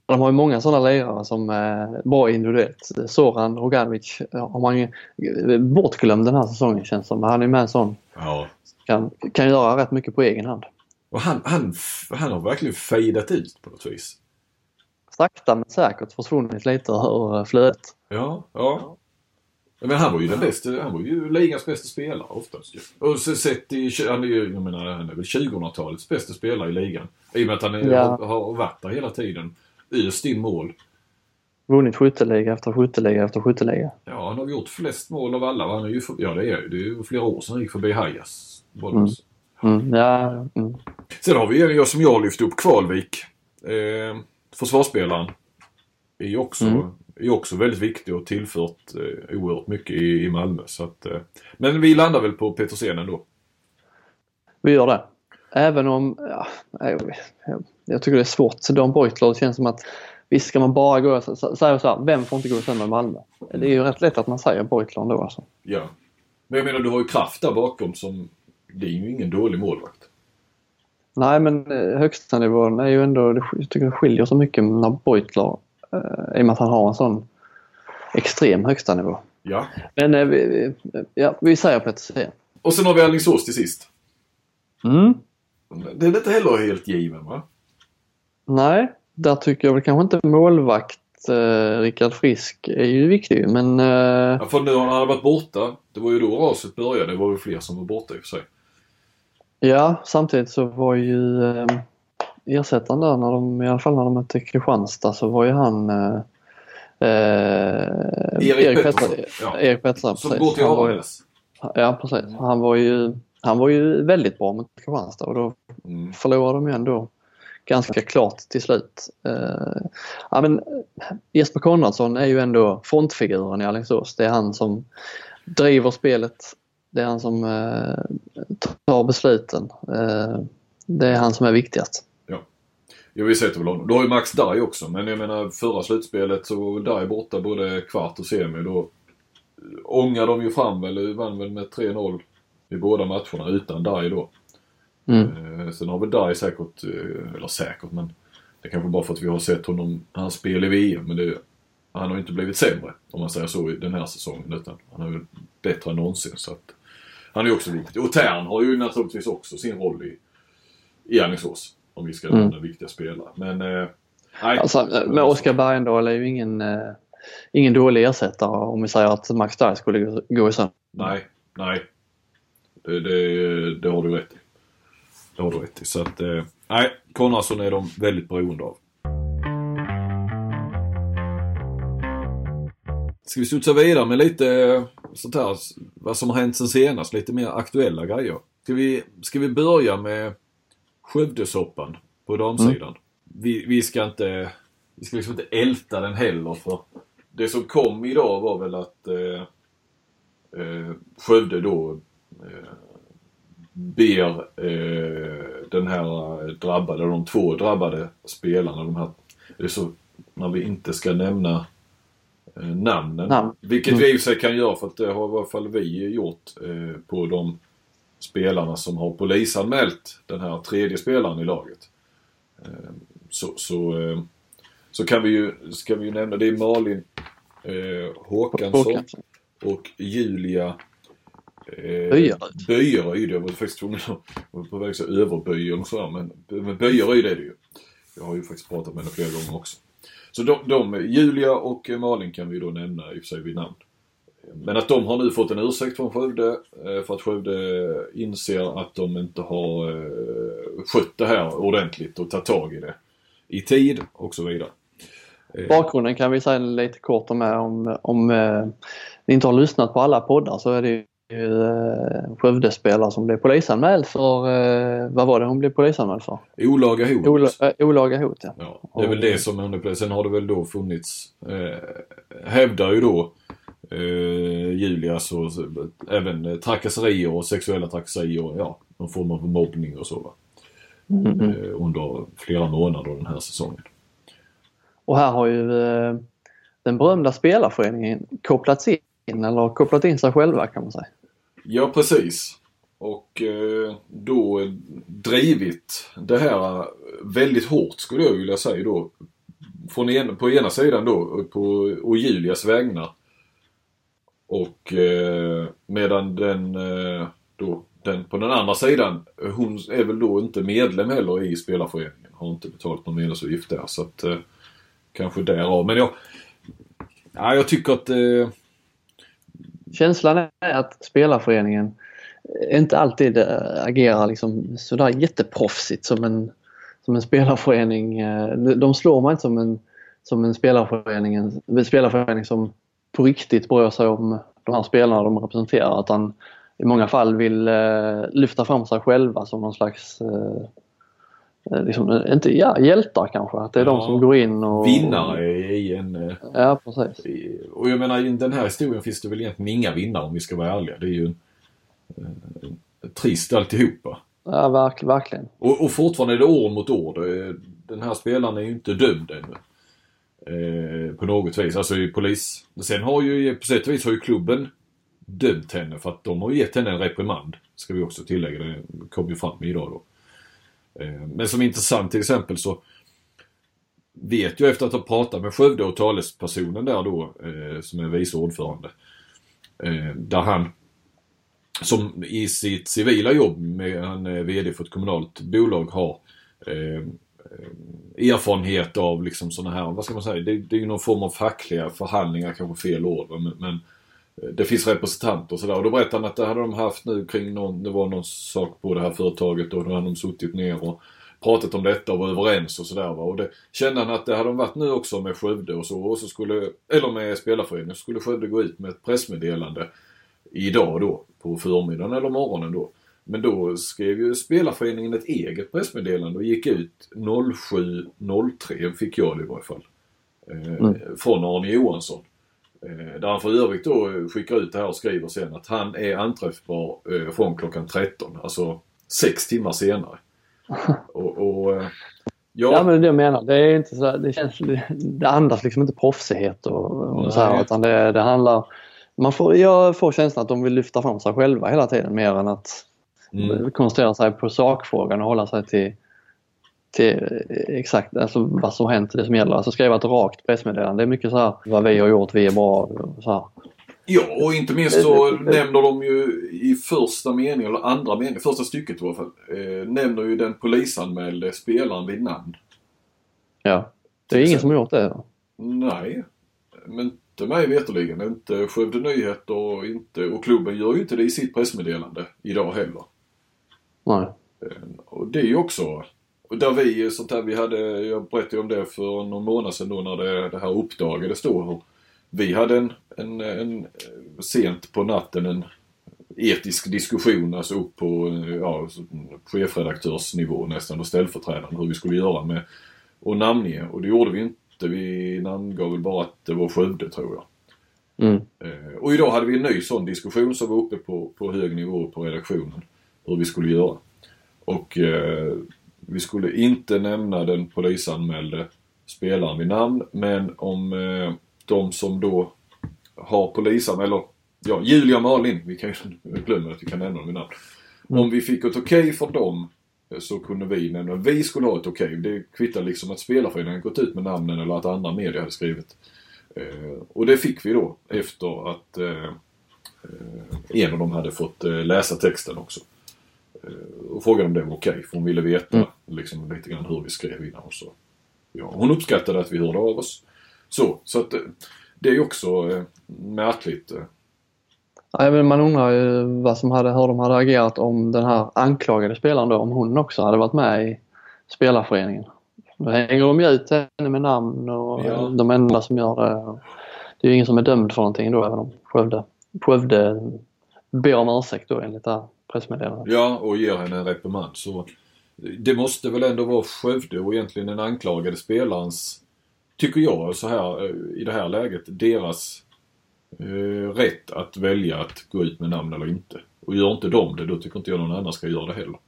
De har ju många sådana lirare som är bra individuellt. Soran Roganovic har man ju bortglömd den här säsongen känns som. Han är med en sån. Ja. Kan, kan göra rätt mycket på egen hand. Och han, han, han har verkligen fejdat ut på något vis. Sakta men säkert försvunnit lite ur flödet. Ja, ja. Men han var ju den bästa, han var ju ligans bästa spelare oftast ju. Och så sett i, han är ju, jag menar, han är väl 2000-talets bästa spelare i ligan. I och med att han är, Ja. har, har varit där hela tiden. Öst in mål. Vunnit skytteliga efter skytteliga efter skytteliga. Ja, han har gjort flest mål av alla. Han är ju för, ja, det är ju det är ju flera år sedan han gick förbi Hajas. Mm. Mm, ja, mm. Sen har vi en som jag lyfte upp, Kvalvik. Eh, försvarsspelaren. Är ju också, Mm. Är också väldigt viktig och tillfört eh, oerhört mycket i, i Malmö. Så att, eh, men vi landar väl på Petersen ändå. Vi gör det. Även om, ja, jag, jag, jag tycker det är svårt. Dan Beutler, det känns som att visst ska man bara gå, så- så- säga så här, vem får inte gå sönder i Malmö? Det är ju rätt lätt att man säger Beutler ändå alltså. Ja. Men jag menar du har ju kraft där bakom som, det är ju ingen dålig målvakt. Nej men eh, högsta nivån är ju ändå, jag tycker det skiljer så mycket när Beutler, i och med att han har en sån extrem högsta nivå. Ja. Men eh, vi, ja, vi säger Petersen. Och sen har vi Alingsås till sist. Mm. Den är inte heller helt given va? Nej, där tycker jag väl kanske inte målvakt eh, Rickard Frisk är ju viktig men eh, Ja, för nu har han varit borta. Det var ju då raset började. Det var ju fler som var borta i och för sig. ja samtidigt så var ju eh, ersättaren där när de, i alla fall när de mötte Kristianstad så var ju han eh, eh, Erik Pettersson, Petter- ja. Erik Pettersson, Som precis. går till Aranäs. Ja precis. Han var ju, han var ju väldigt bra mot Kristianstad och då Mm. förlorade de ju ändå ganska klart till slut. Eh, ja, men Jesper Konradsson är ju ändå frontfiguren i Alingsås. Det är han som driver spelet. Det är han som eh, tar besluten. Eh, det är han som är viktigast. Ja, vi sätter väl honom. Du har ju Max Daj också, men jag menar förra slutspelet så var väl Daj borta både kvart och semi. Då ångade de ju fram väl, vann väl med 3-0 i båda matcherna utan Daj då. Mm. Eh, sen har väl Daj säkert, eh, eller säkert men det är kanske bara för att vi har sett honom, hans spel i VM. Men det, han har ju inte blivit sämre om man säger så i den här säsongen utan han är ju bättre än någonsin. Så att, han är ju också viktig. Och Tern har ju naturligtvis också sin roll i, i Alingsås. Om vi ska Mm. nämna viktiga spelare. Men eh, nej. Alltså, med Oskar Bergendahl är ju ingen, eh, ingen dålig ersättare om vi säger att Max Dye skulle gå- gå i sönder. Nej, nej. Det, det, det har du rätt i. Det har du rätt i. Så att, eh, nej. Konradsson är de väldigt beroende av. Ska vi studsa vidare med lite eh, sånt här, vad som har hänt sen senast, lite mer aktuella grejer. Ska vi, ska vi börja med Skövdesoppan på damsidan? Vi, vi ska inte, vi ska liksom inte älta den heller för det som kom idag var väl att eh, eh, Skövde då eh, ber eh, den här drabbade, de två drabbade spelarna, de här, det är så när vi inte ska nämna eh, namnen. Namn. Vilket vi i och för sig kan göra för att det har i alla fall vi gjort eh, på de spelarna som har polisanmält den här tredje spelaren i laget. Eh, så, så, eh, så kan vi ju, ska vi ju nämna, det är Malin eh, Håkansson Håkansson. och Julia eh, Böjeryd. Böjeryd. Jag var faktiskt tvungen att på väg att säga överböj och sådär men, men Böjeryd är det ju. Jag har ju faktiskt pratat med henne flera gånger också. Så de, de, Julia och Malin kan vi då nämna i och för sig vid namn. Men att de har nu fått en ursäkt från Skövde eh, för att Skövde inser att de inte har eh, skött det här ordentligt och tagit tag i det i tid och så vidare. Eh, Bakgrunden kan vi säga lite kort om. Om, om ni inte har lyssnat på alla poddar så är det ju Skövde-spelare som blev polisanmäld för, vad var det hon blev polisanmäld för? Olaga hot. Ola, olaga hot ja. Ja, det är väl det som på. Sen har det väl då funnits, eh, hävdar ju då eh, Julia så, så även trakasserier och sexuella trakasserier ja, någon form av mobbning och så va. Mm, mm. Eh, under flera månader den här säsongen. Och här har ju eh, den berömda spelarföreningen kopplats in eller kopplat in sig själva kan man säga. Ja precis. Och eh, då drivit det här väldigt hårt skulle jag vilja säga då. Från en, på ena sidan då på, och Julias vägnar. Och eh, medan den eh, då den på den andra sidan, hon är väl då inte medlem heller i spelarföreningen. Har inte betalat någon medlemsavgift där så att eh, kanske därav. Men jag, ja, jag tycker att eh, Känslan är att spelarföreningen inte alltid eh, agerar liksom sådär jätteproffsigt som en, som en spelarförening. Eh, de slår mig inte som en, som en spelarförening, en spelarförening som på riktigt bryr sig om de här spelarna de representerar. Utan i många fall vill äh, lyfta fram sig själva som någon slags liksom, inte, ja, hjältar kanske. Att det är de Ja. som går in och... vinnare i en... eh, Ja, precis. i- Och jag menar i den här historien finns det väl egentligen inga vinnare om vi ska vara ärliga. Det är ju en, eh, trist alltihopa. Ja, verk, verkligen. Och, och fortfarande är det ord mot. Eh, Den här spelaren är ju inte dömd ännu. Eh, på något vis. Alltså i polis. Sen har ju på sätt och vis har ju klubben dömt henne för att de har gett henne en reprimand. Ska vi också tillägga. Det kom ju fram idag då. Eh, men som intressant till exempel så vet jag efter att ha pratat med Skövde och talespersonen där då eh, som är vice ordförande. Eh, där han som i sitt civila jobb med han är VD för ett kommunalt bolag har eh, Eh, erfarenhet av liksom sådana här, vad ska man säga, det, det är ju någon form av fackliga förhandlingar, kanske fel ord, men, men eh, det finns representanter och sådär. Och då berättade han att det hade de haft nu kring någon, det var någon sak på det här företaget och då hade de suttit ner och pratat om detta och var överens och sådär va. Och det kände han att det hade de varit nu också med Skövde och så. Och så skulle, eller med spelarföreningen, så skulle Skövde gå ut med ett pressmeddelande idag då på förmiddagen eller morgonen då. Men då skrev ju spelarföreningen ett eget pressmeddelande och gick ut 07.03 fick jag det i varje fall. Eh, Mm. Från Arne Johansson. Eh, där han för övrigt då skickar ut det här och skriver sen att han är anträffbar eh, från klockan 13. Alltså sex timmar senare. Och, och eh, ja, Ja men det är det jag menar. Det är inte så här, det känns, det, andas liksom inte proffsighet och, och så här, utan det, det handlar man får, jag får känslan att de vill lyfta fram sig själva hela tiden mer än att Mm. koncentrera sig på sakfrågan och hålla sig till, till exakt alltså vad som hänt, det som gäller. Alltså skriva ett rakt pressmeddelande. Det är mycket så här vad vi har gjort, vi är bra. Så här. Ja, och inte minst så nämner de ju i första meningen, eller andra meningen, första stycket i alla fall, eh, nämner ju den polisanmälde spelaren vid namn. Ja. Det är ingen som har gjort det. Nej, men inte mig veterligen. Inte Skövde Nyheter och inte, och klubben gör ju inte det i sitt pressmeddelande idag heller. Nej. Och det är ju också, och där vi, sånt här, vi hade, jag berättade ju om det för någon månad sedan då när det, det här uppdagades då. Vi hade en, en, en, sent på natten en etisk diskussion, alltså upp på ja, chefredaktörsnivå nästan och ställföreträdande hur vi skulle göra med och namnge. Och det gjorde vi inte. Vi namngav väl bara att det var Skövde tror jag. Mm. Eh, Och idag hade vi en ny sån diskussion som var uppe på, på hög nivå på redaktionen. Hur vi skulle göra. Och eh, vi skulle inte nämna den polisanmälde spelaren vid namn. Men om eh, de som då har polisanmäld, eller ja, Julia och Malin, vi kan ju glömma att vi kan nämna dem vid namn. Om vi fick ett okej från dem eh, så kunde vi nämna, vi skulle ha ett okej. Det kvittar liksom att spelarföreningen gått ut med namnen eller att andra medier hade skrivit. Eh, och det fick vi då efter att eh, eh, en av dem hade fått eh, läsa texten också. Eh, och frågade om det var okej för hon ville veta Mm. liksom, lite grann hur vi skrev innan och så. Ja, hon uppskattade att vi hörde av oss. Så, så att eh, det är ju också eh, märkligt. eh. Ja, men man undrar ju vad som hade, hur de hade agerat om den här anklagade spelaren då, om hon också hade varit med i spelarföreningen. Då hänger de ju ut henne med namn och Ja. de enda som gör det. Det är ju ingen som är dömd för någonting då även om Skövde, Skövde ber om ursäkt då enligt det här pressmeddelandet. Ja, och ger henne en reprimand. Så det måste väl ändå vara Skövde och egentligen den anklagade spelarens, tycker jag så här eh, i det här läget, deras eh, rätt att välja att gå ut med namn eller inte. Och gör inte de det, då tycker inte jag någon annan ska göra det heller.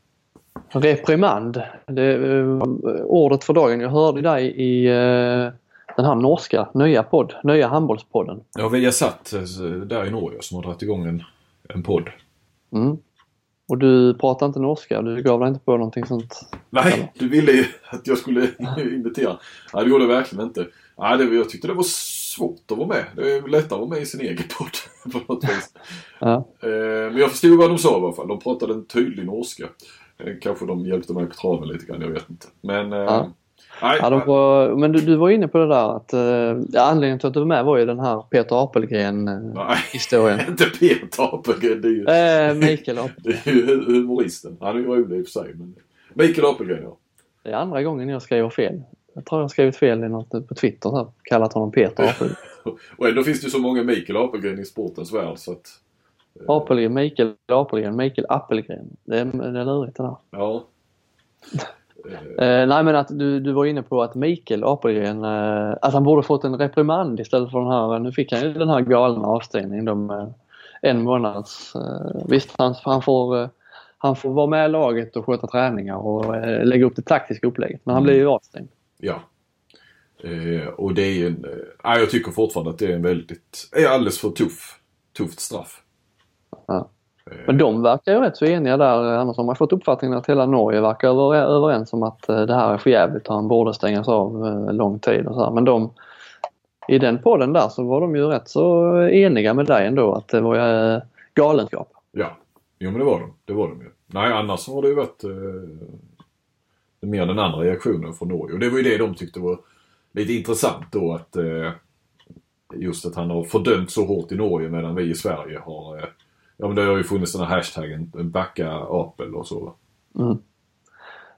Reprimand, det, eh, ordet för dagen. Jag hörde dig i eh, den här norska nya podd, nya handbollspodden. Ja, vi har satt eh, där i Norge som har dragit igång en, en podd. Mm. Och du pratar inte norska, du gav dig inte på någonting sånt? Nej, du ville ju att jag skulle invitera. Nej, det gjorde jag verkligen inte. Nej, det, jag tyckte det var svårt att vara med. Det är lättare att vara med i sin egen podd på något vis. Ja. Eh, Men jag förstod vad de sa i alla fall. De pratade en tydlig norska. Eh, Kanske de hjälpte mig på traven lite grann, jag vet inte. Men... eh, Ja. Nej, Ja, de var, men du, du var inne på det där att eh, ja, anledningen till att du var med var ju den här Peter Apelgren eh, nej, inte Peter Apelgren. Det är ju, Eh, Mikael Apelgren. det är ju hu- humoristen. Han är ju rolig i och för sig. Men... Mikael Apelgren, ja. Det är andra gången jag skriver fel. Jag tror jag har skrivit fel i något på Twitter här, kallat honom Peter Apelgren. Och ändå finns det ju så många Mikael Apelgren i sportens värld så att... Apelgren, Mikael Apelgren, Mikael Appelgren. Det är, det är lurigt det där. Ja. Eh, nej men att du, du var inne på att Mikael Apelgren, eh, att han borde fått en reprimand istället för den här, nu fick han ju den här galna avstängningen med en månads, eh, visst han, han får eh, han får vara med i laget och sköta träningar och eh, lägga upp det taktiska upplägget. Men han blir ju avstängd. Ja. Eh, och det är ju en... Jag tycker fortfarande att det är en väldigt... är alldeles för tuff, tufft straff. Ja. Eh, Men de verkar ju rätt så eniga där. Annars har man fått uppfattningen att hela Norge verkar över, överens om att eh, det här är för jävligt och han borde stängas av eh, lång tid och så här. Men de, i den podden där så var de ju rätt så eniga med dig ändå att det var eh, galenskap. Ja. Jo men det var de. Det var de ju. Nej annars har det ju varit eh, mer den andra reaktionen från Norge. Och det var ju det de tyckte var lite intressant då att eh, just att han har fördömt så hårt i Norge medan vi i Sverige har eh, Ja men det har ju funnits den här hashtaggen backa Apel och så. Mm.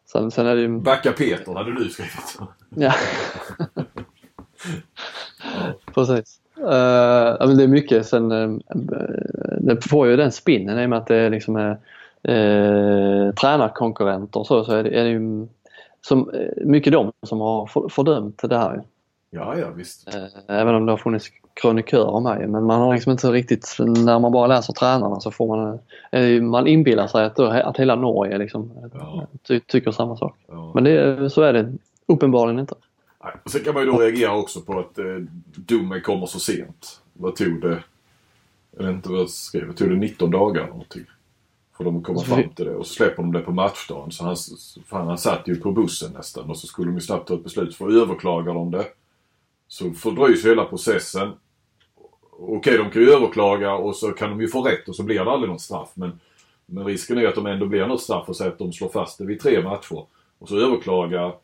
Sen, sen är det ju... Backa Peter hade du skrivit. Ja. Precis. Uh, ja, men det är mycket sen, uh, det får ju den spinnen i och med att det är liksom uh, tränarkonkurrenter och så, så är det, är det ju som, eh, mycket de som har för, fördömt det här. Ja ja visst. Uh, även om det har funnits krönikörer med men man har liksom inte riktigt, när man bara läser tränarna så får man, uh, man inbillar sig att, att hela Norge liksom Ja. ty, tycker samma sak. Ja. Men det, så är det uppenbarligen inte. Nej. Sen kan man ju då reagera också på att eh, domen kommer så sent. Vad tog det? Jag vet inte vad jag skrev. Tog det 19 dagar någonting. För de komma fram till det. Och så släpper de det på matchdagen. Så han, fan, han satt ju på bussen nästan. Och så skulle de ju snabbt ta ett beslut. För överklagar de det så fördröjs hela processen. Okej, de kan ju överklaga och så kan de ju få rätt och så blir det aldrig något straff. Men, men risken är att de ändå blir något straff och säger att de slår fast det vid tre matcher. Och så överklagar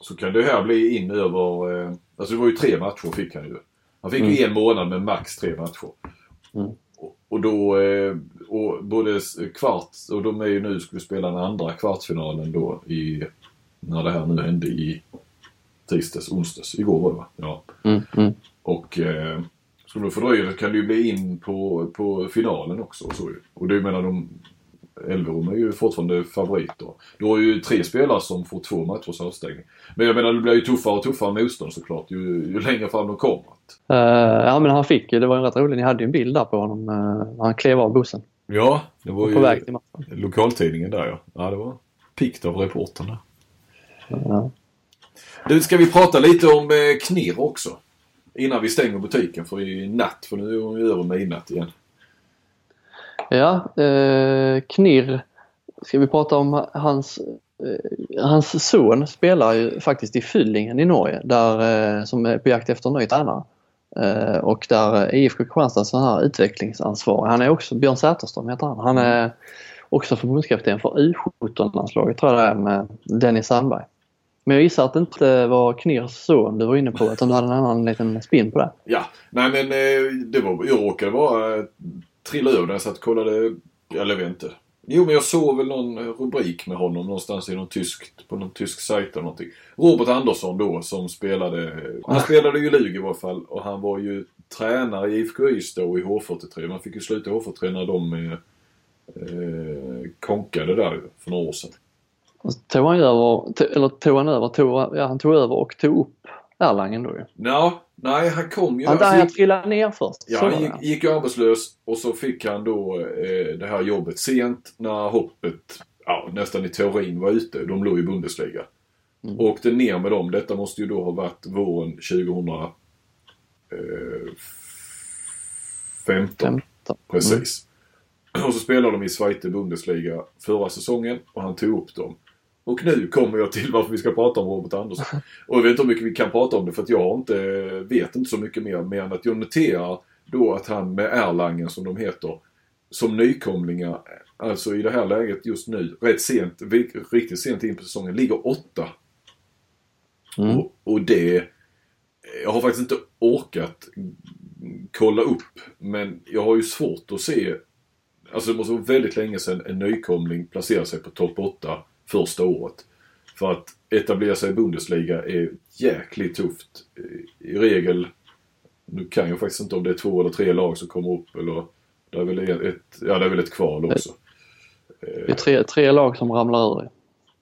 så kan det här bli in över... Eh, alltså det var ju tre matcher fick han ju. Han fick ju en månad med max tre matcher. Mm. Och, och då... Eh, och både kvart... Och de är ju nu, skulle spela den andra kvartsfinalen då i... När det här nu hände i tisdags, onsdags. Igår var det va? Ja. Mm, mm. Och eh, skulle de fördröja det kan det ju bli in på, på finalen också. Och, så ju. och det menar de Elverum är ju fortfarande favoriter. Du har ju tre spelare som får två matchers avstängning. Men jag menar det blir ju tuffare och tuffare motstånd såklart ju, ju längre fram de kommer. Eh, ja men han fick ju, det var ju rätt roligt, ni hade ju en bild där på honom uh, när han klev av bussen. Ja, det var På väg till matchen. lokaltidningen där ja. Ja, det var pikt av reportern Ja. Du, ska vi prata lite om eh, Knirr också? Innan vi stänger butiken för i natt, för nu är hon ju över midnatt igen. Ja, eh, Knirr. Ska vi prata om hans, eh, hans son spelar ju faktiskt i Fyllingen i Norge där, eh, som är på jakt efter en ny tränare. Eh, och där IFK Kristianstad sån här utvecklingsansvarig. Han är också, Björn Säterström heter han. Han är också förbundskapten för U17-landslaget tror jag det är med Dennis Sandberg. Men jag gissar att det inte var Knirs son du var inne på utan du hade en annan liten spin på det. Ja, nej men eh, det var, jag råkade bara trilla över när jag satt och kollade, eller jag vet inte. Jo men jag såg väl någon rubrik med honom någonstans i någon tysk, på någon tysk sajt eller någonting. Robert Andersson då som spelade, han spelade ju Lugi i varje fall och han var ju tränare i IFK Ystad och i H43. Man fick ju sluta i H43 när de eh, eh, konkade där för några år sedan. Och så tog han över, to- eller tog han över, tog, ja, han tog över och tog upp Erlangen då ju. Ja, nej han kom ju... Han, alltså, han trillade ner först. Ja, han gick, gick arbetslös och så fick han då eh, det här jobbet sent när hoppet ja, nästan i teorin var ute. De låg i Bundesliga. Mm. Åkte ner med dem. Detta måste ju då ha varit våren 2015. Eh, 15. Precis. Och så spelade de i Zweite Bundesliga förra säsongen och han tog upp dem. Och nu kommer jag till varför vi ska prata om Robert Andersson. Och jag vet inte hur mycket vi kan prata om det för att jag inte, vet inte så mycket mer. Mer än att jag noterar då att han med Erlangen som de heter, som nykomlingar, alltså i det här läget just nu, rätt sent, riktigt sent in på säsongen, ligger åtta. Mm. Och, och det, jag har faktiskt inte orkat kolla upp, men jag har ju svårt att se Alltså det måste vara väldigt länge sedan en nykomling placerade sig på topp 8 första året. För att etablera sig i Bundesliga är jäkligt tufft. I regel, nu kan jag faktiskt inte om det är två eller tre lag som kommer upp eller det är väl ett, ja, det är väl ett kval också. Det är tre, tre lag som ramlar ur.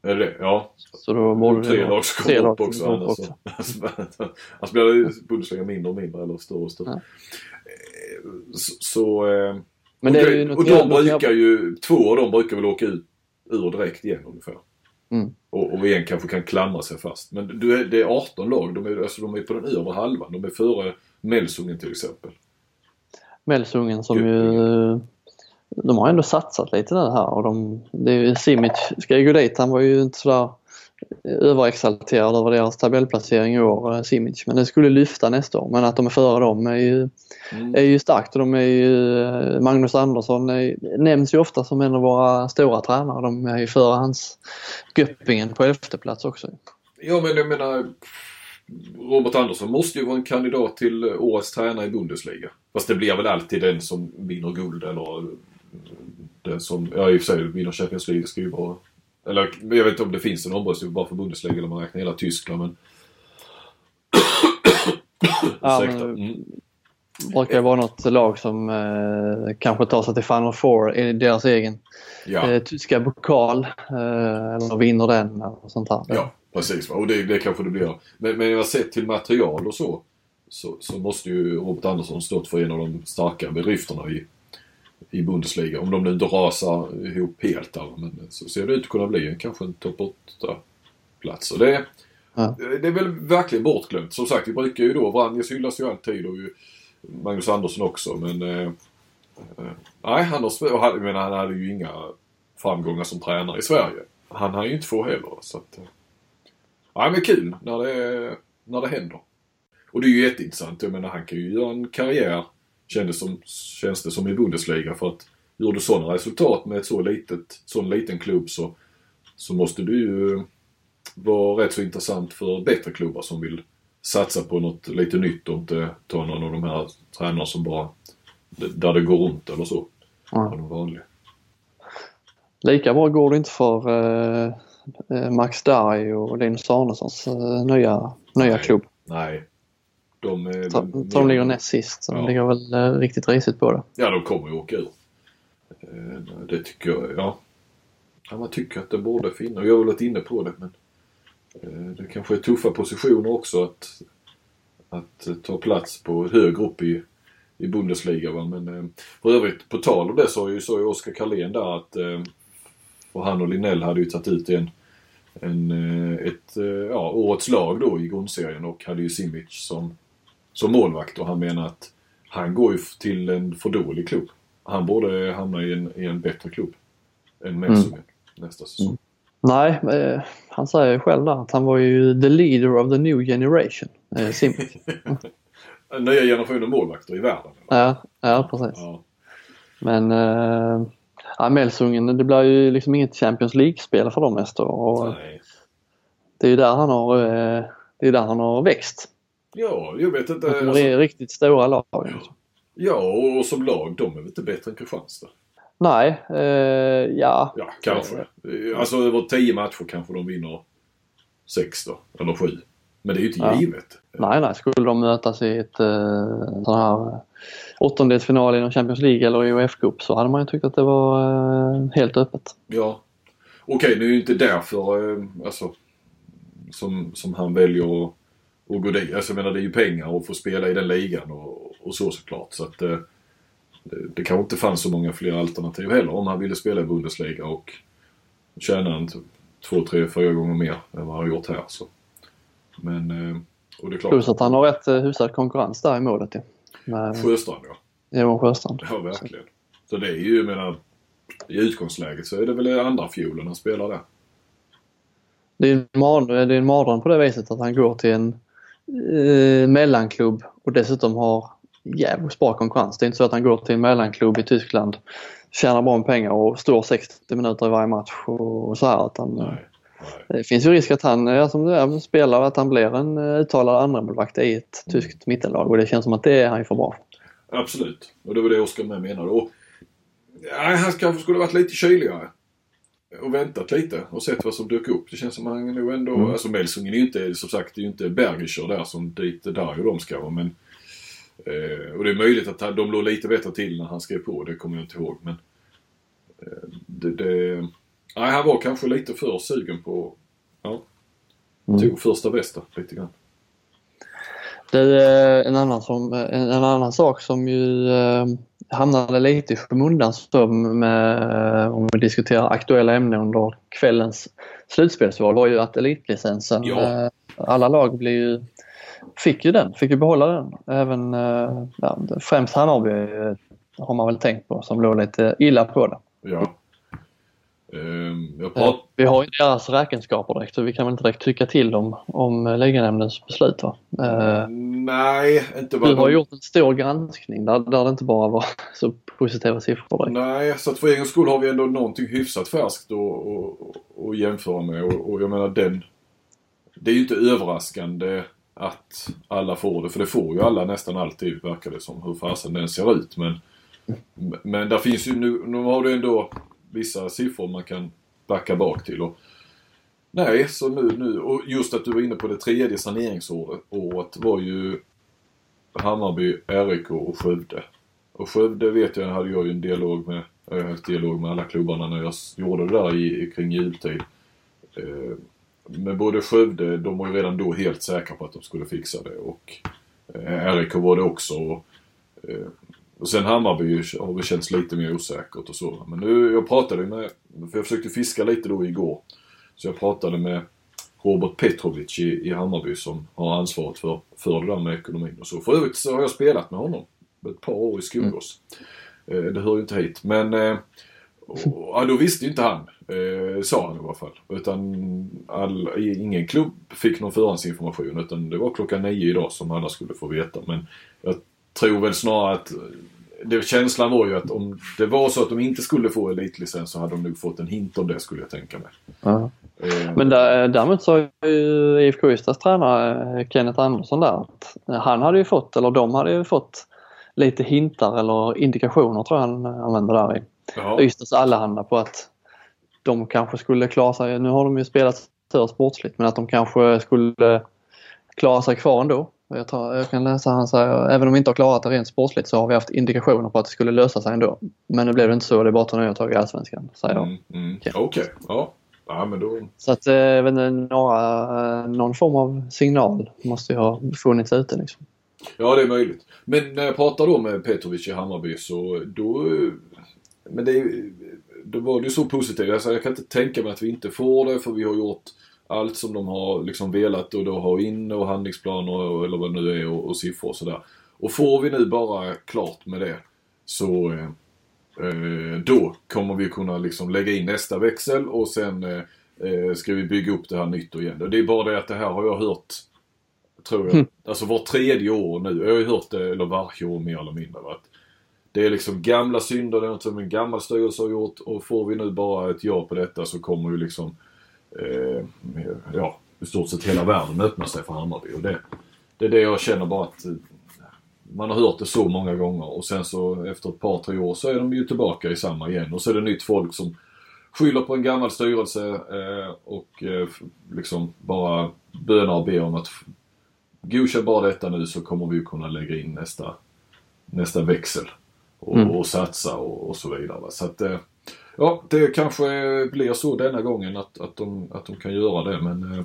Är det? Ja. Så då borde Tre lag som kommer upp också. kommer Annars upp så, annars blir det Bundesliga mindre och mindre eller större och större. Ja. Så, så eh, Men det är ju något och de brukar ju, två av dem brukar väl åka ut ur direkt igen ungefär. Mm. Och, och en kanske kan klamra sig fast. Men du det är 18 lag, de är, alltså, de är på den övre halvan. De är före Melsungen till exempel. Melsungen som ju... De har ändå satsat lite nu här och de... Det är ju Simic ska ju gå dit. Han var ju inte sådär överexalterad över deras tabellplacering i år, eh, Simic. Men det skulle lyfta nästa år. Men att de är före dem är ju, Mm. är ju starkt de är ju... eh, Magnus Andersson är, nämns ju ofta som en av våra stora tränare. De är ju före hans Göppingen på elfte plats också. Ja men jag menar Robert Andersson måste ju vara en kandidat till årets tränare i Bundesliga. Fast det blir väl alltid den som vinner guld eller den som, ja i och för sig vinner Champions League ska ju vara eller jag vet inte om det finns en omröstning bara för Bundesliga eller om man räknar hela Tyskland men Ja, men- Mm. Det brukar ju vara något lag som eh, kanske tar sig till Final Four i deras egen Ja. eh, tyska pokal eh, eller vinner den och sånt här. Ja, precis. Och det, det kanske det blir. Men, men jag sett till material och så, så. Så måste ju Robert Andersson stått för en av de starka bedrifterna i, i Bundesliga. Om de nu inte rasar ihop helt där. Men så ser det ut att kunna bli kanske en topp 8-plats. Och det, Ja. det är väl verkligen bortglömt. Som sagt, vi brukar ju då, Vranjes hyllas ju alltid och ju Magnus Andersson också. Men eh, eh, nej, han, har, han, han hade ju inga framgångar som tränare i Sverige. Han har ju inte få heller. Så att, eh, Nej men kul när det, när det händer. Och det är ju jätteintressant. Jag menar han kan ju göra en karriär kändes, som, känns det som i Bundesliga. För att gör du sådana resultat med ett så litet, sån liten klubb så, så måste du ju vara rätt så intressant för bättre klubbar som vill satsa på något lite nytt och inte ta någon av de här tränarna som bara där det går runt eller så. Ja. Ja. De vanliga. Lika bra går det inte för eh, eh, Max Darj och Linus Arnessons eh, nya, nya Nej. klubb. Nej. De, Så, så de ligger näst sist. Så de Ja. ligger väl eh, riktigt risigt på det. Ja, de kommer ju åka ur. Eh, Det tycker jag, ja. ja man tycker att det borde finnas. Jag har varit inne på det men eh, det kanske är tuffa positioner också att, att eh, ta plats på högre upp i, i Bundesliga. Va? Men eh, för övrigt, på tal om det så ju- sa ju Oskar Karlén där att eh, för han och Linnell hade ju tagit ut en, en, eh, ett, eh, ja, årets lag då i grundserien och hade ju Simic som, som målvakt och han menar att han går ju till en för dålig klubb. Han borde hamna i en, i en bättre klubb än Melsungen nästa säsong. Nej, eh, han säger ju själv där att han var ju the leader of the new generation, eh, Simic. nya generationen målvakter i världen. Ja, ja precis. Ja. Men äh, ja, Melsungen, det blir ju liksom inget Champions League-spel för dem nästa år. Och Nej. det är ju där han har, eh, det är där han har växt. Ja, jag vet inte. De Alltså, är riktigt stora lag. Liksom. ja, och som lag, de är väl inte bättre än Kristianstad? Nej, eh, ja. Ja, kanske. Alltså över tio matcher kanske de vinner sex då, eller sju. Men det är ju inte Ja. givet. Nej, nej. Skulle de mötas i ett eh, sån här eh, åttondelsfinal inom Champions League eller i UF-cup så hade man ju tyckt att det var eh, helt öppet. Ja. Okej, nu är ju inte därför eh, alltså, som, som han väljer att, att gå dit. Alltså jag menar det är ju pengar och få spela i den ligan och, och så såklart. Så att eh, det, det kanske inte fanns så många fler alternativ heller om han ville spela i Bundesliga och tjäna en två, tre, fyra gånger mer än vad han har gjort här. Så. Men, eh, och det är klart. Plus att han har rätt eh, hyfsad konkurrens där i målet ju. Med Sjöstrand ja. Johan Sjöstrand. Ja, verkligen. Så det är ju, jag menar, i utgångsläget så är det väl andra fiolen han spelar där. Det är en mar- det är en mardröm på det viset att han går till en eh, mellanklubb och dessutom har jävligt bra konkurrens. Det är inte så att han går till en mellanklubb i Tyskland, tjänar bra med pengar och står 60 minuter i varje match och, så här. Utan, eh, Nej. Det finns ju risk att han, ja, som du är, spelar, att han blir en eh, uttalad andremålvakt i ett tyskt mittenlag och det känns som att det är han ju för bra. Absolut. Och det var det Oskar med menade. Och, nej, han kanske skulle varit lite kyligare. Och väntat lite och sett vad som dök upp. Det känns som han nog ändå... Mm. Alltså Melsungen är ju inte, som sagt, det är ju inte Bergischer där som dit där och de ska vara. Men, eh, och det är möjligt att de låg lite bättre till när han skrev på. Det kommer jag inte ihåg. Men eh, det, det, nej, han var kanske lite för sugen på... Ja. Mm. Tog första bästa lite grann. Det är eh, en annan, som, en, en annan sak som ju eh, hamnade lite i skymundan med, eh, om vi diskuterar aktuella ämnen under kvällens slutspelsval var ju att elitlicensen, Ja. eh, alla lag blir ju, fick ju den, fick ju behålla den. Även eh, ja, främst Hammarby eh, har man väl tänkt på som låg lite illa på det. Ja. Ehm, jag Eh, prat, Vi har ju deras räkenskaper direkt så vi kan väl inte direkt tycka till om eh, liganämndens beslut. Va? Eh, Nej, inte vad Du har de- gjort en stor granskning där, där det inte bara var så positiva siffror direkt. Nej, så att för egen skull har vi ändå någonting hyfsat färskt att, att, att jämföra med. Och, och jag menar den... Det är ju inte överraskande att alla får det. För det får ju alla nästan alltid verkar det som. Hur fasen den ser ut. Men, men där finns ju nu... Nu har du ändå vissa siffror man kan backa bak till. Och, nej, så nu, nu... Och just att du var inne på det tredje saneringsåret var ju Hammarby, RIK och Skövde. Och Skövde vet jag, hade jag ju en dialog med, jag har haft dialog med alla klubbarna när jag gjorde det där i, kring jultid. Eh, men både Skövde, de var ju redan då helt säkra på att de skulle fixa det och eh, RIK var det också. Och, eh, och sen Hammarby har det känts lite mer osäkert och så. Men nu, jag pratade med, för jag försökte fiska lite då igår. Så jag pratade med Robert Petrovic i, i Hammarby som har ansvaret för, för det där med ekonomin och så. För övrigt så har jag spelat med honom ett par år i Skogås. Eh, det hör ju inte hit. Men eh, och, ja, då visste ju inte han, eh, sa han i alla fall. Utan all, ingen klubb fick någon förhandsinformation utan det var klockan nio idag som alla skulle få veta. Men jag tror väl snarare att det, känslan var ju att om det var så att de inte skulle få elitlicens så hade de nog fått en hint om det skulle jag tänka mig. Ja. Eh, Men där, däremot sa ju IFK Ystads tränare eh, Kenneth Andersson där att han hade ju fått, eller de hade ju fått lite hintar eller indikationer tror jag han använder där i ja, Ystads Allehanda på att de kanske skulle klara sig, nu har de ju spelat för sportsligt, men att de kanske skulle klara sig kvar ändå. Jag, tar, jag kan läsa, han säger, även om vi inte har klarat det rent sportsligt så har vi haft indikationer på att det skulle lösa sig ändå. Men nu blev det inte så, det är bara att ta nya tag i Allsvenskan, säger. Mm, mm. Okej. Okej, ja. Ja men då... Så att eh, några, eh, någon form av signal måste ju ha funnits ute liksom. Ja det är möjligt. Men när jag pratade då med Petrovic i Hammarby så då... Men det, då var det ju så positivt. Alltså, jag kan inte tänka mig att vi inte får det för vi har gjort allt som de har liksom velat och då ha in och handlingsplaner och, eller vad det nu är och, och siffror och sådär. Och får vi nu bara klart med det så eh, eh, då kommer vi kunna liksom lägga in nästa växel och sen eh, eh, ska vi bygga upp det här nytt och igen. Och det är bara det att det här har jag hört tror jag. Alltså var tredje år nu. Jag har ju hört det, eller varje år mer eller mindre. Va? Det är liksom gamla synder, det är något som en gammal styrelse har gjort och får vi nu bara ett ja på detta så kommer ju liksom eh, ja, i stort sett hela världen öppna sig för Hammarby. Och det, det är det jag känner bara att eh, man har hört det så många gånger och sen så efter ett par, tre år så är de ju tillbaka i samma igen och så är det nytt folk som skyller på en gammal styrelse eh, och eh, liksom bara bönar och ber om att godkänn bara detta nu så kommer vi kunna lägga in nästa, nästa växel och, Mm. och satsa och, och så vidare. Så att, eh, ja, det kanske blir så denna gången att, att, de, att de kan göra det men eh,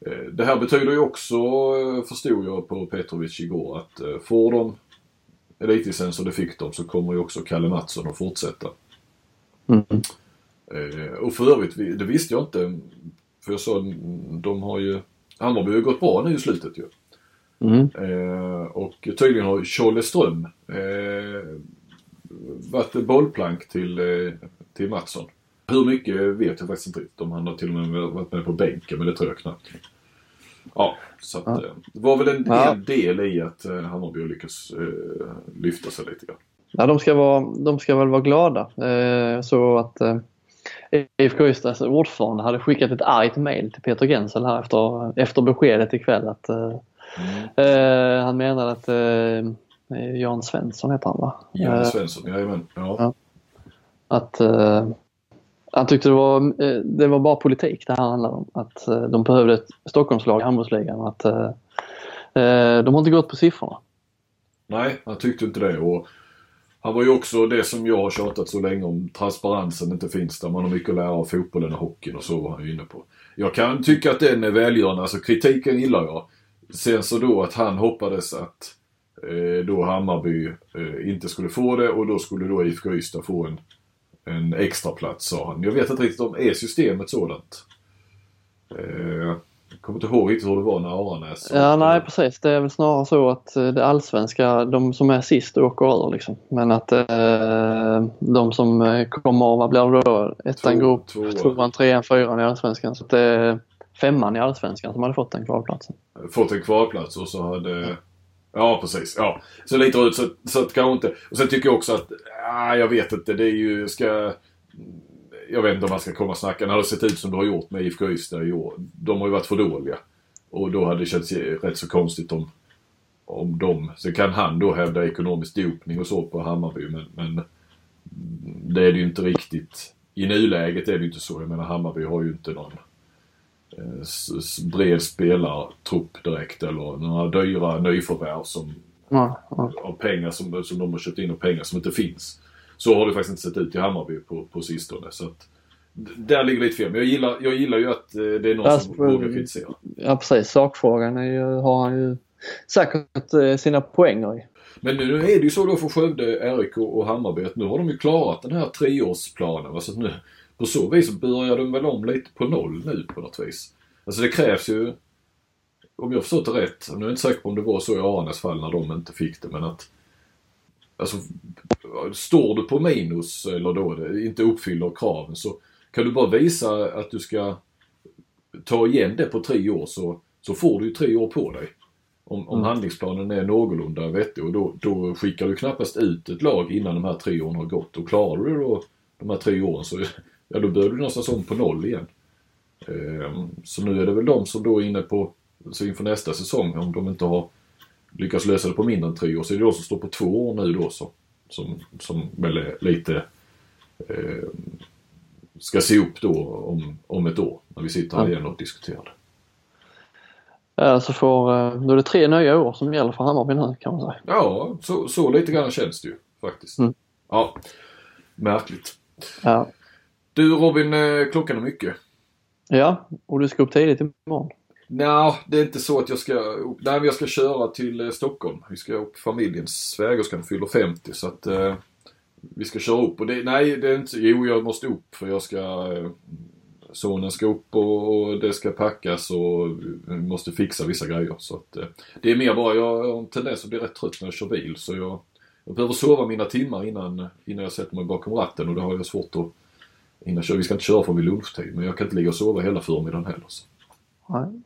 eh, det här betyder ju också, eh, förstod jag på Petrovic igår, att får de elitlicens och det fick de så kommer ju också Kalle Mattsson att fortsätta. Mm. Och för övrigt, det visste jag inte. För jag sa, de har ju, Hammarby har ju gått bra nu i slutet ju. Mm. Eh, och tydligen har Tjolle Ström eh, varit bollplank till, eh, till Mattsson. Hur mycket vet jag faktiskt inte riktigt. Om han har till och med varit med på bänken, men det tror jag knappt. Ja, så att, Ja. eh, det var väl en, Ja. del i att eh, Hammarby har lyckats lyfta sig lite grann. Ja, de, ska vara, de ska väl vara glada. Så att IFK Ystads ordförande hade skickat ett argt mail till Peter Gensel här efter, efter beskedet ikväll. Att, Mm. eh, han menade att eh, Jan Svensson heter han va? Jan Eh, Svensson, jajamän. Ja. Ja. att eh, han tyckte det var, eh, det var bara politik det här handlade om. Att eh, de behövde ett Stockholmslag i handbollsligan. Att, eh, eh, de har inte gått på siffrorna. Nej, han tyckte inte det. Och han var ju också det som jag har tjatat så länge om. Transparensen inte finns där. Man har mycket att lära av fotbollen och hockeyn och så var han ju inne på. Jag kan tycka att den är välgörande. Alltså kritiken gillar jag. Sen så då att han hoppades att eh, då Hammarby eh, inte skulle få det och då skulle då IFK Ystad få en, en extra plats sa han. Jag vet inte riktigt om är systemet sådant. Eh, kommer inte ihåg riktigt hur det var när Aranäs... Ja, nej precis. Det är väl snarare så att eh, det allsvenska, de som är sist åker ur liksom. Men att eh, de som eh, kommer, vad blir det då? Ettan Två- går upp, tvåa. tvåan, trean, fyran i allsvenskan. Så att det är femman i allsvenskan som hade fått den kvalplatsen. fått en kvalplats och så hade... Ja, precis. Ja. Så lite ut så, så att kanske inte... Och sen tycker jag också att... Ah, jag vet inte. Det är ju... Ska... Jag vet inte om man ska komma och snacka. När det har sett ut som det har gjort med IFK Ystad i år. De har ju varit för dåliga. Och då hade det känts rätt så konstigt om, om de... Så kan han då hävda ekonomisk dopning och så på Hammarby men, men det är det ju inte riktigt. I nuläget är det ju inte så. Jag menar Hammarby har ju inte någon eh, bred spelartrupp direkt eller några dyra nyförvärv som, Ja, ja. av pengar som, som de har köpt in och pengar som inte finns. Så har det faktiskt inte sett ut i Hammarby på, på sistone. Så att, där ligger lite fel. Men jag gillar, jag gillar ju att eh, det är någon Alltså, som vågar kritisera. ja precis. Sakfrågan är ju, har han ju säkert eh, sina poänger i. Men nu är det ju så då för Skövde, RIK och Hammarby att nu har de ju klarat den här treårsplanen. Alltså nu, på så vis börjar de väl om lite på noll nu på något vis. Alltså det krävs ju, om jag förstått det rätt, nu är jag inte säker på om det var så i Arnes fall när de inte fick det, men att Alltså, står du på minus eller då inte uppfyller kraven så kan du bara visa att du ska ta igen det på tre år så, så får du ju tre år på dig. Om, om Mm. handlingsplanen är någorlunda vettig och då, då skickar du knappast ut ett lag innan de här tre åren har gått. Och klarar du då de här tre åren så ja, då börjar du någonstans om på noll igen. Ehm, så nu är det väl de som då är inne på, så inför nästa säsong, om de inte har lyckats lösa det på mindre än tre år, så är det de som står på två år nu då så, som, som väl lite eh, ska se upp då om, om ett år när vi sitter här igen och diskuterar det. Ja, så får, eh, då är det tre nya år som gäller för Hammarby nu kan man säga. Ja, så, så lite grann känns det ju faktiskt. Mm. Ja, märkligt. Ja. Du Robin, eh, klockan är mycket. ja, och du ska upp tidigt imorgon. Nej, det är inte så att jag ska, nej men jag ska köra till eh, Stockholm. Vi ska upp familjens svägerskan fyller 50 så att eh, vi ska köra upp och det, nej det är inte, jo jag måste upp för jag ska, eh, sonen ska upp och, och det ska packas och vi måste fixa vissa grejer så att eh, det är mer bara, jag har en tendens att bli rätt trött när jag kör bil så jag, jag behöver sova mina timmar innan, innan jag sätter mig bakom ratten och det har jag svårt att, kör, vi ska inte köra från vid lunchtid men jag kan inte ligga och sova hela förmiddagen heller. Så.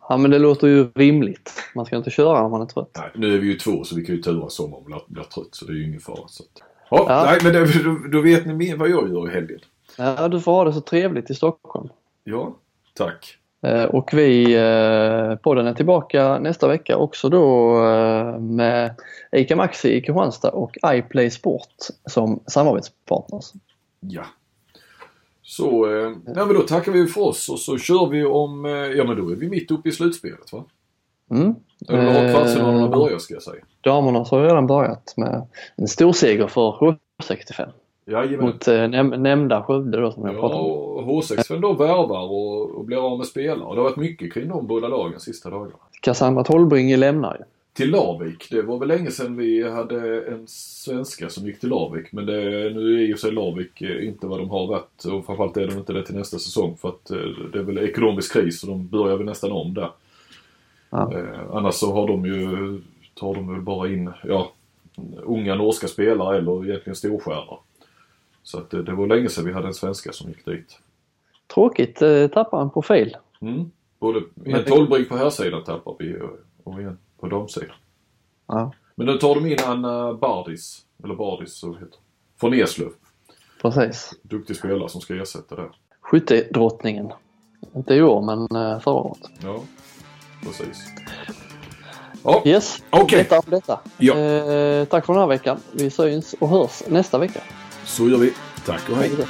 Ja men det låter ju rimligt. Man ska inte köra när man är trött. Nej, nu är vi ju två så vi kan ju turas om om man blir trött så det är ju ingen fara. Så att... ja, Ja. Nej, men det, då, då vet ni mer vad jag gör i helgen. Ja, du får ha det så trevligt i Stockholm. Ja, tack. Eh, Och vi, eh, podden är tillbaka nästa vecka också då eh, med ICA Maxi i Kristianstad och iPlay Sport som samarbetspartners. Ja. Så, eh, ja, men då tackar vi för oss och så kör vi om, eh, ja men då är vi mitt uppe i slutspelet va? Mm. Eller har Eh, kvartsfinalerna börjat ska jag säga. Damerna har ju redan börjat med en stor seger för H65 Jajamän. mot eh, näm- nämnda Skövde då som jag Ja, pratade om. och H65 då värvar och, och blir av med spelare. Det har varit mycket kring de båda lagen sista dagarna. Cassandra Tollbringe lämnar ju. Till Larvik. Det var väl länge sedan vi hade en svenska som gick till Larvik. Men det, nu är ju sig Larvik eh, inte vad de har varit och framförallt är de inte det till nästa säsong för att eh, det är väl ekonomisk kris och de börjar väl nästan om där. Ja. Eh, annars så har de ju, tar de väl bara in, ja, unga norska spelare eller egentligen storstjärnor. Så att det, det var länge sedan vi hade en svenska som gick dit. Tråkigt, eh, tappar en profil. Mm. Både en tolvbrink på här sidan tappar vi och, och en på damsidan. Ja, Men nu tar de in Anna Bardis, eller Bardis så heter. Från Eslöv. precis. Duktig spelare som ska ersätta det. Skyttedrottningen. Inte i år men eh, förra året. Ja, precis. Ja, Yes, Okej. detta om detta. Ja. Eh, tack för den här veckan. Vi syns och hörs nästa vecka. så gör vi. Tack och hej. Hej.